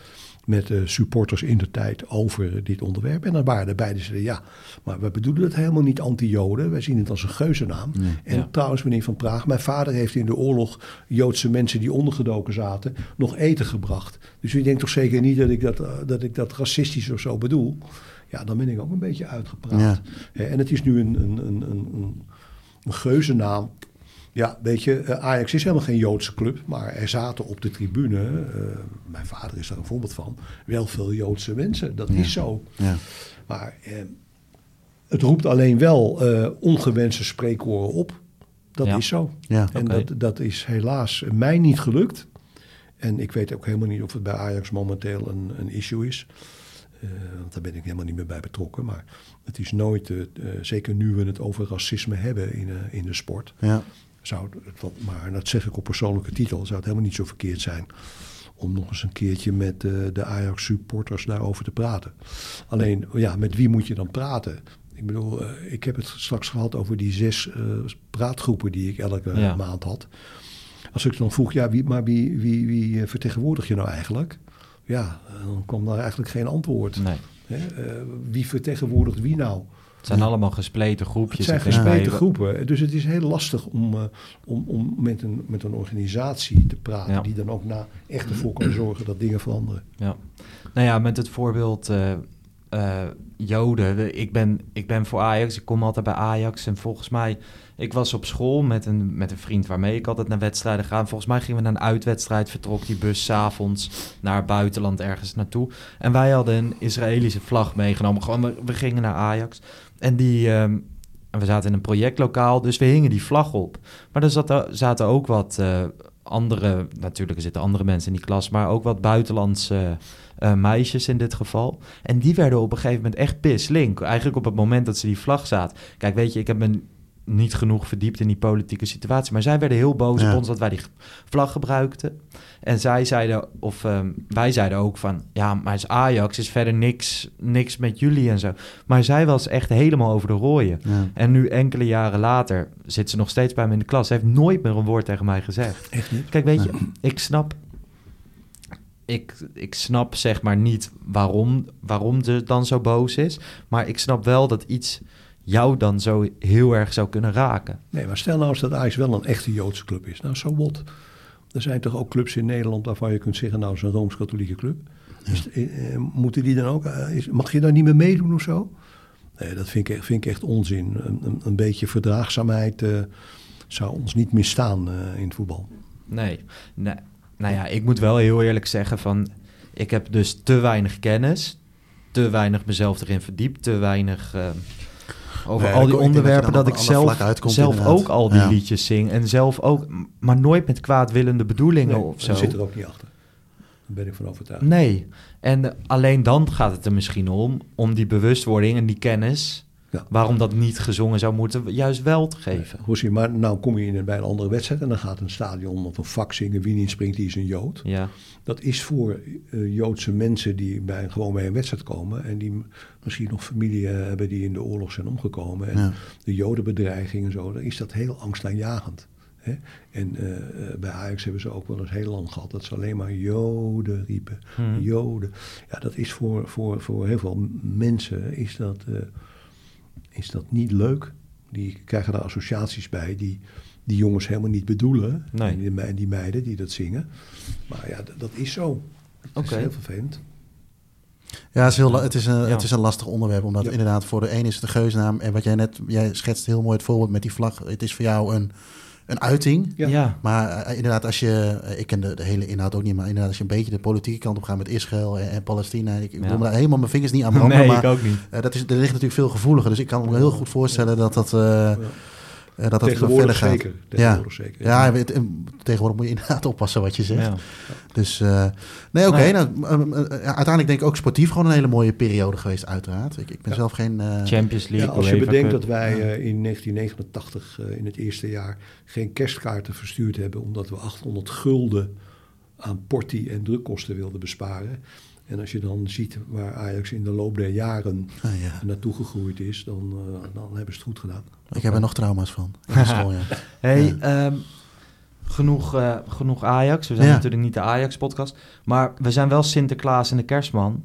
met eh, supporters in de tijd over dit onderwerp. En dan waren er beide zeiden, ja, maar we bedoelen het helemaal niet anti-Joden. Wij zien het als een geuzennaam. En Ja. trouwens, meneer Van Praag, mijn vader heeft in de oorlog Joodse mensen die ondergedoken zaten, nog eten gebracht. Dus u denkt toch zeker niet dat ik dat, eh, dat, ik dat racistisch of zo bedoel? Ja, dan ben ik ook een beetje uitgepraat. Ja. En het is nu een, een, een, een, een, geuzennaam. Ja, weet je, eh, Ajax is helemaal geen Joodse club, maar er zaten op de tribune, eh, mijn vader is daar een voorbeeld van, wel veel Joodse mensen. Dat is zo. Ja. Maar eh, het roept alleen wel eh, ongewenste spreekwoorden op. Dat Ja. is zo. Ja. En dat, dat is helaas mij niet gelukt. En ik weet ook helemaal niet of het bij Ajax momenteel een, een issue is. Eh, want daar ben ik helemaal niet meer bij betrokken. Maar het is nooit, eh, eh, zeker nu we het over racisme hebben in, in de sport. Ja. Zou het, maar dat zeg ik op persoonlijke titel, zou het helemaal niet zo verkeerd zijn. Om nog eens een keertje met eh, de Ajax supporters daarover te praten. Alleen, ja, met wie moet je dan praten? Ik bedoel, eh, ik heb het straks gehad over die zes eh, praatgroepen die ik elke Ja. maand had. Als ik dan vroeg, ja, wie, maar wie, wie, wie vertegenwoordig je nou eigenlijk? Ja, dan kwam daar eigenlijk geen antwoord. Nee. Hè? Eh, wie vertegenwoordigt wie nou? Het zijn allemaal gespleten groepjes. Het zijn gespleten groepen. Dus het is heel lastig om, eh, om, om met, een, met een organisatie te praten... Ja. die dan ook na echt ervoor kan zorgen dat dingen veranderen. Ja. Nou ja, met het voorbeeld eh, eh, Joden. De- Ik ben, ik ben voor Ajax. Ik kom altijd bij Ajax. En volgens mij, ik was op school met een, met een vriend waarmee ik altijd naar wedstrijden ga. En volgens mij gingen we naar een uitwedstrijd. Vertrok die bus s'avonds naar buitenland ergens naartoe. En wij hadden een Israëlische vlag meegenomen. Gewoon, we, we gingen naar Ajax. En die... ehm, en we zaten in een projectlokaal, dus we hingen die vlag op. Maar er zat, zaten ook wat eh, andere, natuurlijk zitten andere mensen in die klas, maar ook wat buitenlandse eh, meisjes in dit geval. En die werden op een gegeven moment echt pislink. Eigenlijk op het moment dat ze die vlag zaten. Kijk, weet je, ik heb me niet genoeg verdiept in die politieke situatie. Maar zij werden heel boos Ja. op ons dat wij die vlag gebruikten. En zij zeiden, of ehm, wij zeiden ook van... ja, maar is Ajax is verder niks, niks met jullie en zo. Maar zij was echt helemaal over de rooien. Ja. En nu enkele jaren later zit ze nog steeds bij me in de klas. Ze heeft nooit meer een woord tegen mij gezegd. Echt niet? Kijk, weet je, ik snap... Ik, ik snap zeg maar niet waarom, waarom ze dan zo boos is. Maar ik snap wel dat iets jou dan zo heel erg zou kunnen raken. Nee, maar stel nou eens dat Ajax wel een echte Joodse club is. Nou, zo what? Er zijn toch ook clubs in Nederland waarvan je kunt zeggen... nou, het is een Rooms-Katholieke club. Is, eh, eh, moeten die dan ook... eh, is, mag je daar niet meer meedoen of zo? Nee, dat vind ik, echt- vind ik echt onzin. Een, een, een beetje verdraagzaamheid zou ons niet misstaan eh, in het voetbal. Nee. nee. Nou ja, ik moet wel heel eerlijk zeggen van... Ik heb dus te weinig kennis. Te weinig mezelf erin verdiept. Te weinig... eh, over Nee, al die dat onderwerpen dat ik zelf, zelf inderdaad. ook al die Ja. liedjes zing. En zelf ook, maar nooit met kwaadwillende bedoelingen Nee, of zo. zit er ook niet achter. Daar ben ik van overtuigd. Nee. En alleen dan gaat het er misschien om, om die bewustwording en die kennis, Ja. waarom dat niet gezongen zou moeten, juist wel te geven. Hoe maar nou kom je in, bij een andere wedstrijd en dan gaat een stadion of een vak zingen. Wie niet springt, die is een Jood. Ja, Dat is voor eh, Joodse mensen die bij, gewoon bij een wedstrijd komen. En die misschien nog familie eh, hebben die in de oorlog zijn omgekomen. En Ja. de Jodenbedreiging en zo. Dan is dat heel angstaanjagend. Hè? En eh, bij Ajax hebben ze ook wel eens heel lang gehad dat ze alleen maar Joden riepen. Hmm. Joden. Ja, dat is voor, voor, voor heel veel mensen is dat, eh, is dat niet leuk. Die krijgen daar associaties bij die die jongens helemaal niet bedoelen. Nee. En die, me- die meiden die dat zingen. Maar ja, d- dat is zo. Dat is Oké. heel vervelend. Ja, het is, heel, het, is een, Ja. het is een lastig onderwerp. Omdat Ja. inderdaad voor de een is het een geusnaam. En wat jij net, jij schetst heel mooi het voorbeeld met die vlag. Het is voor jou een, een uiting. Ja. Ja. Maar eh, inderdaad, als je, eh, ik ken de, de hele inhoud ook niet, maar inderdaad, als je een beetje de politieke kant op gaat met Israël en, en Palestina. Ik, ik Ja. wil me daar helemaal mijn vingers niet aan [LAUGHS] branden. Nee, maar ik ook niet. eh, dat is, er ligt natuurlijk veel gevoeliger. Dus ik kan me heel goed voorstellen dat dat, dat, dat nog verder Tegenwoordig gaat. zeker. Tegenwoordig zeker. Ja, eh, tegenwoordig moet je inderdaad [LAUGHS] oppassen wat je zegt. Ja. Dus eh, nee, oké. Nee. nou, eh, eh, ja, uiteindelijk denk ik ook sportief gewoon een hele mooie periode geweest, uiteraard. Ik, ik ben Ja. zelf geen... eh, Champions Ja, League. als je bedenkt dat wij Ja. eh, in 1989, eh, in het eerste jaar, geen kerstkaarten verstuurd hebben, omdat we 800 gulden aan portie en drukkosten wilden besparen. En als je dan ziet waar Ajax in de loop der jaren ah, ja. naartoe gegroeid is, dan, eh, dan hebben ze het goed gedaan. Ik heb er nog trauma's van. Ja, dat is mooi, ja. Hey, ehm, genoeg, eh, genoeg Ajax. We zijn Ja. natuurlijk niet de Ajax-podcast. Maar we zijn wel Sinterklaas en de Kerstman.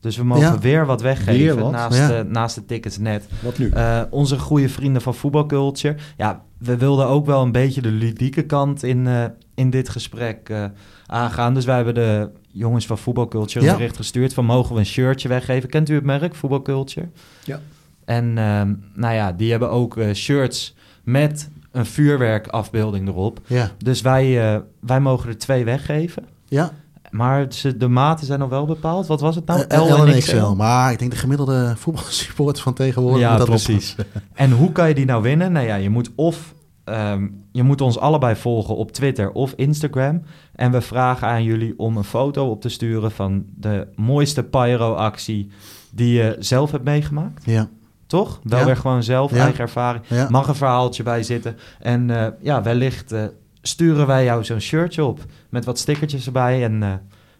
Dus we mogen Ja. weer wat weggeven Weer wat? Naast, Ja. de, naast de tickets net. Wat nu? Eh, onze goede vrienden van Voetbalculture. Ja, we wilden ook wel een beetje de ludieke kant in, eh, in dit gesprek eh, aangaan. Dus wij hebben de jongens van Voetbalculture Ja. een bericht gestuurd van mogen we een shirtje weggeven. Kent u het merk, Voetbalculture? Ja. En ehm, nou ja, die hebben ook eh, shirts met een vuurwerkafbeelding erop. Ja, Dus wij, eh, wij mogen er twee weggeven. ja. Maar ze, de maten zijn nog wel bepaald. Wat was het nou? Eh, L en XL. Maar ik denk de gemiddelde [LAUGHS] voetbalsupporter van tegenwoordig Ja, dat precies. En hoe kan je die nou winnen? Nou ja, je moet of ehm, je moet ons allebei volgen op Twitter of Instagram. En we vragen aan jullie om een foto op te sturen van de mooiste pyro-actie die je zelf hebt meegemaakt. Ja, Toch? Wel Ja. weer gewoon zelf, Ja. eigen ervaring. ja. Mag een verhaaltje bij zitten. En eh, ja, wellicht eh, sturen wij jou zo'n shirtje op met wat stickertjes erbij. En eh,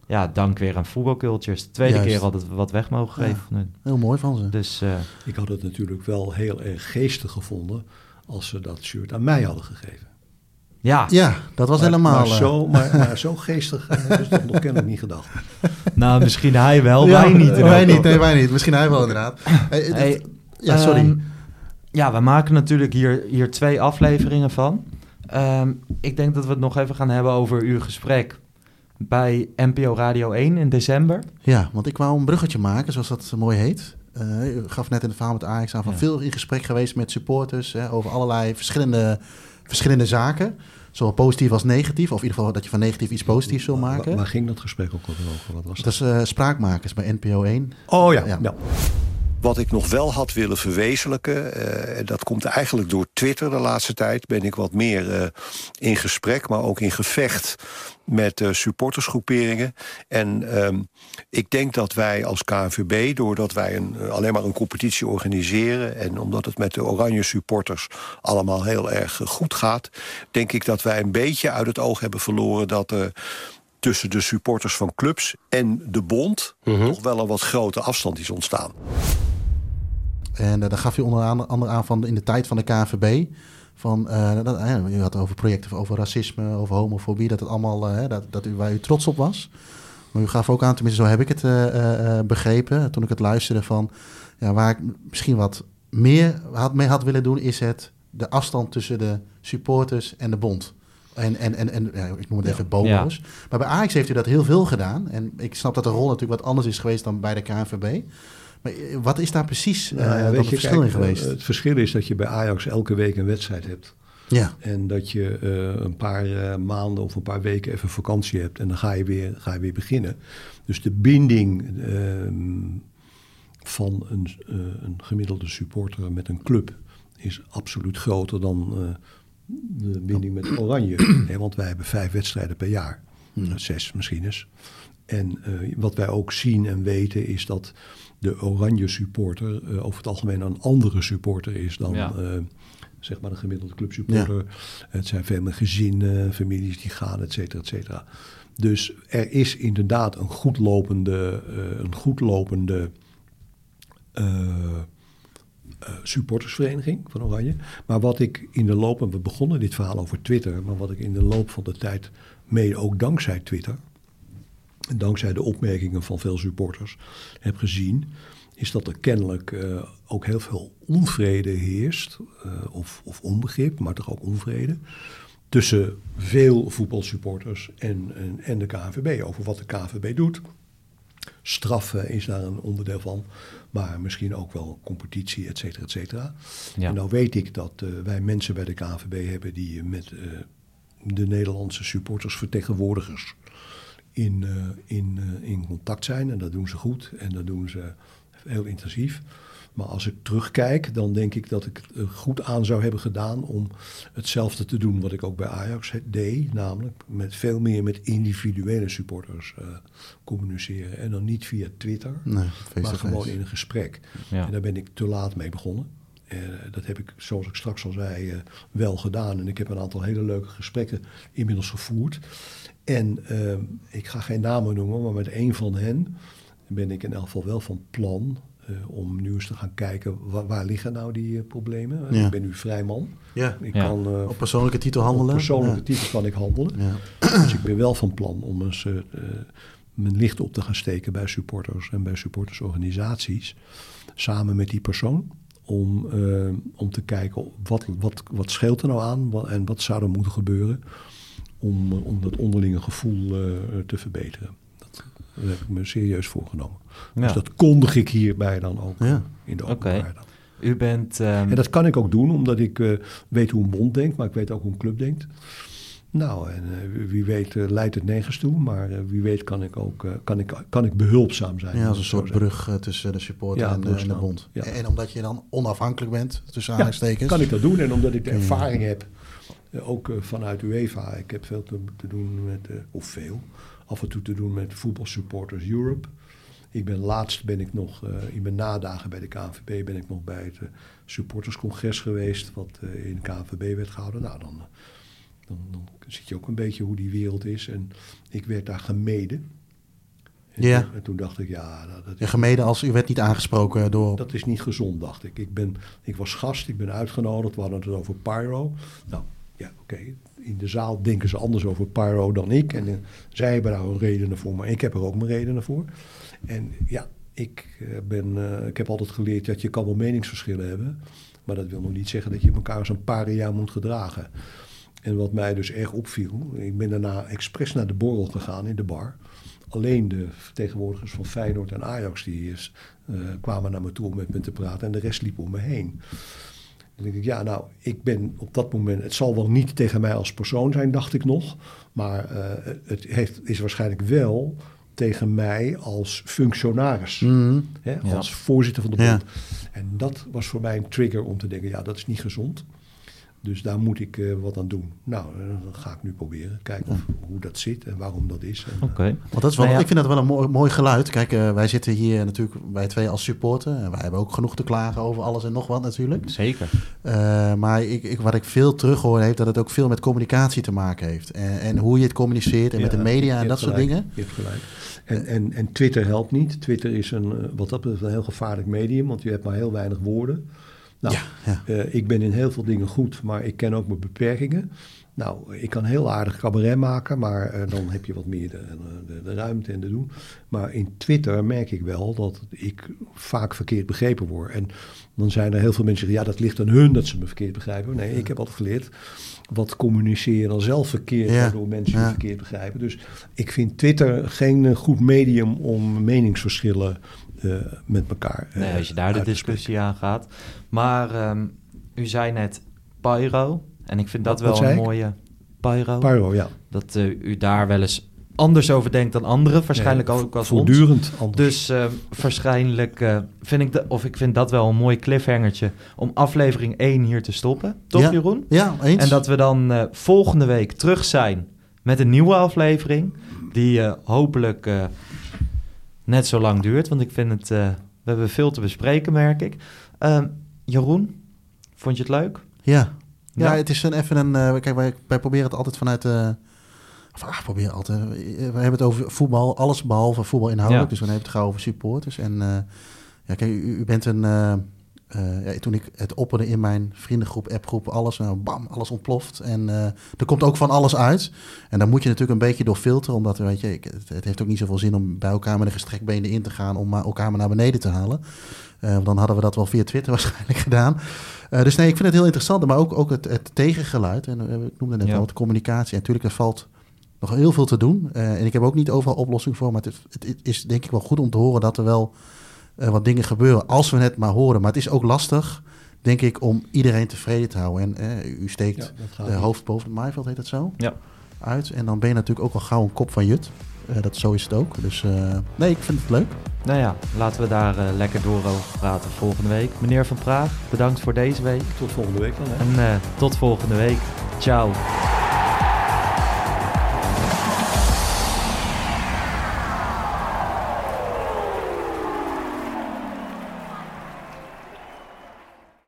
ja, dank weer aan Voetbalcultures. De tweede Juist. keer al dat we wat weg mogen geven. heel mooi van ze. Dus eh, Ik had het natuurlijk wel heel erg geestig gevonden als ze dat shirt aan mij hadden gegeven. ja, Ja, dat was maar, helemaal... Maar eh, zo, maar, maar [LAUGHS] zo geestig eh, ze dat nog kennelijk niet gedacht. [LAUGHS] nou misschien hij wel, ja, wij niet. Wij niet, nee, wij niet. Misschien hij wel inderdaad. [COUGHS] Hey, Hey, ja, sorry. Ehm, ja, we maken natuurlijk hier, hier twee afleveringen van. Ehm, ik denk dat we het nog even gaan hebben over uw gesprek bij NPO Radio 1 in december. Ja, want ik wou een bruggetje maken, zoals dat mooi heet. Eh, u gaf net in het verhaal met Ajax aan van Ja. veel in gesprek geweest met supporters hè, over allerlei verschillende, verschillende zaken. Zowel positief als negatief, of in ieder geval dat je van negatief iets positiefs wil maken. waar ging dat gesprek ook over? Wat was Dat dat? is eh, spraakmakers bij NPO 1. Oh ja, Ja. ja. Wat ik nog wel had willen verwezenlijken, eh, en dat komt eigenlijk door Twitter de laatste tijd, ben ik wat meer eh, in gesprek, maar ook in gevecht met eh, supportersgroeperingen. En ehm, ik denk dat wij als KNVB, doordat wij een, eh, alleen maar een competitie organiseren en omdat het met de oranje supporters allemaal heel erg eh, goed gaat, denk ik dat wij een beetje uit het oog hebben verloren dat er tussen de supporters van clubs en de bond nog wel een wat grote afstand is ontstaan. En daar gaf je onder andere aan van in de tijd van de KNVB. Van, eh, dat, eh, je had over projecten over racisme, over homofobie, dat het allemaal eh, dat, dat u, waar u trots op was. Maar u gaf ook aan, tenminste zo heb ik het begrepen toen ik het luisterde, van ja, waar ik misschien wat meer had, mee had willen doen, is het de afstand tussen de supporters en de bond. En, en, en, en ja, ik noem het even bobo's. Maar bij Ajax heeft u dat heel veel gedaan. En ik snap dat de rol natuurlijk wat anders is geweest dan bij de KNVB. Maar eh, wat is daar precies Nou dan weet het je, verschil kijk, in geweest? eh, Het verschil is dat je bij Ajax elke week een wedstrijd hebt. ja, En dat je een paar maanden of een paar weken even vakantie hebt. En dan ga je weer, ga je weer beginnen. Dus de binding ehm, van een, een gemiddelde supporter met een club is absoluut groter dan de binding met Oranje. [CLEARS THROAT] Want wij hebben vijf wedstrijden per jaar. Zes misschien eens. En wat wij ook zien en weten is dat de oranje supporter eh, over het algemeen een andere supporter is dan Ja. eh, zeg maar de gemiddelde clubsupporter. Het zijn veel meer gezinnen, families die gaan, et cetera, et cetera. Dus er is inderdaad een goed lopende, eh, een goed lopende supportersvereniging van Oranje. Maar wat ik in de loop, en we begonnen dit verhaal over Twitter, maar wat ik in de loop van de tijd, mede ook dankzij Twitter, dankzij de opmerkingen van veel supporters heb gezien, is dat er kennelijk eh, ook heel veel onvrede heerst, eh, of, of onbegrip, maar toch ook onvrede, tussen veel voetbalsupporters en, en, en de KNVB over wat de KNVB doet. straffen is daar een onderdeel van. Maar misschien ook wel competitie, et cetera, et cetera. Ja. En nou weet ik dat eh, wij mensen bij de KNVB hebben die met de Nederlandse supportersvertegenwoordigers in, eh, in, eh, in contact zijn. En dat doen ze goed en dat doen ze heel intensief. Maar als ik terugkijk, dan denk ik dat ik het er goed aan zou hebben gedaan om hetzelfde te doen wat ik ook bij Ajax deed. Namelijk met veel meer met individuele supporters eh, communiceren. En dan niet via Twitter, Nee, maar gewoon in een gesprek. Ja. En daar ben ik te laat mee begonnen. Eh, dat heb ik, zoals ik straks al zei, eh, wel gedaan. En ik heb een aantal hele leuke gesprekken inmiddels gevoerd. En ehm, ik ga geen namen noemen, maar met een van hen ben ik in elk geval wel van plan eh, om nu eens te gaan kijken waar, waar liggen nou die eh, problemen. Ja. Ik ben nu vrij man. Ja, Ik Ja. kan eh, op persoonlijke titel op handelen. persoonlijke Ja. titel kan ik handelen. Ja. Dus ik ben wel van plan om eens eh, eh, mijn licht op te gaan steken bij supporters en bij supportersorganisaties. Samen met die persoon. Om, eh, om te kijken wat, wat, wat scheelt er nou aan en wat zou er moeten gebeuren om, eh, om dat onderlinge gevoel eh, te verbeteren. Dat, daar heb ik me serieus voorgenomen. Ja. Dus dat kondig ik hierbij dan ook Ja. in de Oké. openbaar. dan. U bent... ehm, En dat kan ik ook doen, omdat ik eh, weet hoe een bond denkt, maar ik weet ook hoe een club denkt. Nou, en wie- weet leidt het nergens toe, maar wie weet kan ik ook eh, kan ik, kan ik behulpzaam zijn. Ja, als een soort brug tussen de supporter Ja, en, de, en de bond. Ja. En omdat je dan onafhankelijk bent, tussen Ja, aanhalingstekens. kan ik dat doen en omdat ik de ervaring heb, ook eh, vanuit UEFA. Ik heb veel te, te doen met, eh, of veel, af en toe te doen met voetbalsupporters Europe. Ik ben laatst ben ik nog, eh, in mijn nadagen bij de KNVB ben ik nog bij het eh, supporterscongres geweest, wat eh, in de KNVB werd gehouden. Nou, dan, eh, dan, je ook een beetje hoe die wereld is. En ik werd daar gemeden. En, Ja. toen, en toen dacht ik, ja, nou, dat Ja, gemeden als u werd niet aangesproken door... dat is niet gezond, dacht ik. Ik, ben, ik was gast, ik ben uitgenodigd. We hadden het over Pyro. Nou, ja, oké. In de zaal denken ze anders over Pyro dan ik. En eh, zij hebben daar hun redenen voor, maar ik heb er ook mijn redenen voor. En ja, ik, eh, ben, eh, ik heb altijd geleerd dat je kan wel meningsverschillen hebben. Maar dat wil nog niet zeggen dat je elkaar als een paria moet gedragen. En wat mij dus erg opviel, ik ben daarna expres naar de borrel gegaan in de bar. Alleen de vertegenwoordigers van Feyenoord en Ajax die is, kwamen naar me toe om met me te praten en de rest liep om me heen. Dan denk ik, ja, nou, ik ben op dat moment, het zal wel niet tegen mij als persoon zijn, dacht ik nog. Maar eh, het heeft, is waarschijnlijk wel tegen mij als functionaris. Mhm. Hè, Ja. als voorzitter van de Ja. bond. En dat was voor mij een trigger om te denken, ja, dat is niet gezond. Dus daar moet ik eh, wat aan doen. Nou, eh, dat ga ik nu proberen. Kijken of, hoe dat zit en waarom dat is. En, eh, Oké. Want dat is wel, Nou ja. ik vind dat wel een mooi, mooi geluid. Kijk, wij zitten hier natuurlijk, wij twee als supporter. En wij hebben ook genoeg te klagen over alles en nog wat natuurlijk. Zeker. Eh, maar ik, ik, wat ik veel terughoor heeft, dat het ook veel met communicatie te maken heeft. En, en hoe je het communiceert en met de media en dat soort dingen. Je hebt gelijk. En, en, en Twitter helpt niet. Twitter is een, wat dat betreft een heel gevaarlijk medium, want je hebt maar heel weinig woorden. Nou, Ja, ja. eh, ik ben in heel veel dingen goed, maar ik ken ook mijn beperkingen. Nou, ik kan heel aardig cabaret maken, maar eh, dan heb je wat meer de, de, de ruimte en de doen. Maar in Twitter merk ik wel dat ik vaak verkeerd begrepen word. En dan zijn er heel veel mensen die zeggen, ja, dat ligt aan hun dat ze me verkeerd begrijpen. Nee, ik heb altijd geleerd, wat communiceren dan zelf verkeerd, Ja, waardoor mensen ja. verkeerd begrijpen. Dus ik vind Twitter geen eh, goed medium om meningsverschillen eh, met elkaar eh, Nee, als je daar de discussie aan gaat. Maar ehm, u zei net Pyro. En ik vind dat Wat- wat wel een mooie Pyro. Pyro, ja. Dat eh, u daar wel eens anders over denkt dan anderen. Waarschijnlijk Nee, ook als ons. Voortdurend anders. Dus eh, waarschijnlijk eh, vind ik, de, of ik vind dat wel een mooi cliffhangertje om aflevering 1 hier te stoppen. Toch, Ja. Jeroen? Ja, eens. En dat we dan eh, volgende week terug zijn met een nieuwe aflevering. Die hopelijk net zo lang duurt. Want ik vind het. we hebben veel te bespreken, merk ik. Ehm, Jeroen, vond je het leuk? Ja. Ja, Ja. het is een, even een... kijk, wij, wij proberen het altijd vanuit... proberen altijd... eh, we hebben het over voetbal, alles behalve voetbal inhoudelijk. Dus we hebben het gauw over supporters. En eh, ja, kijk, u, u bent een... eh, ja, toen ik het opperde in mijn vriendengroep, appgroep, alles, nou, bam, alles ontploft. En eh, er komt ook van alles uit. En daar moet je natuurlijk een beetje door filteren, omdat weet je, ik, het, het heeft ook niet zoveel zin om bij elkaar met een gestrekt been in te gaan om maar elkaar maar naar beneden te halen. Want dan hadden we dat wel via Twitter [LAUGHS] waarschijnlijk gedaan. Dus nee, ik vind het heel interessant, maar ook, ook het, het tegengeluid. En ik noemde net Ja. al, de communicatie. En natuurlijk, er valt nog heel veel te doen. Eh, en ik heb ook niet overal oplossing voor. Maar het, het, het is denk ik wel goed om te horen dat er wel eh, wat dingen gebeuren. Als we het maar horen. Maar het is ook lastig, denk ik, om iedereen tevreden te houden. En eh, u steekt Ja, de hoofd boven het maaiveld, heet dat zo? Ja. Uit. En dan ben je natuurlijk ook al gauw een kop van jut. Eh, dat, zo is het ook. Dus eh, nee, ik vind het leuk. Nou ja, laten we daar eh, lekker door over praten volgende week. Meneer Van Praag, bedankt voor deze week. Tot volgende week dan. Hè? En eh, tot volgende week. Ciao.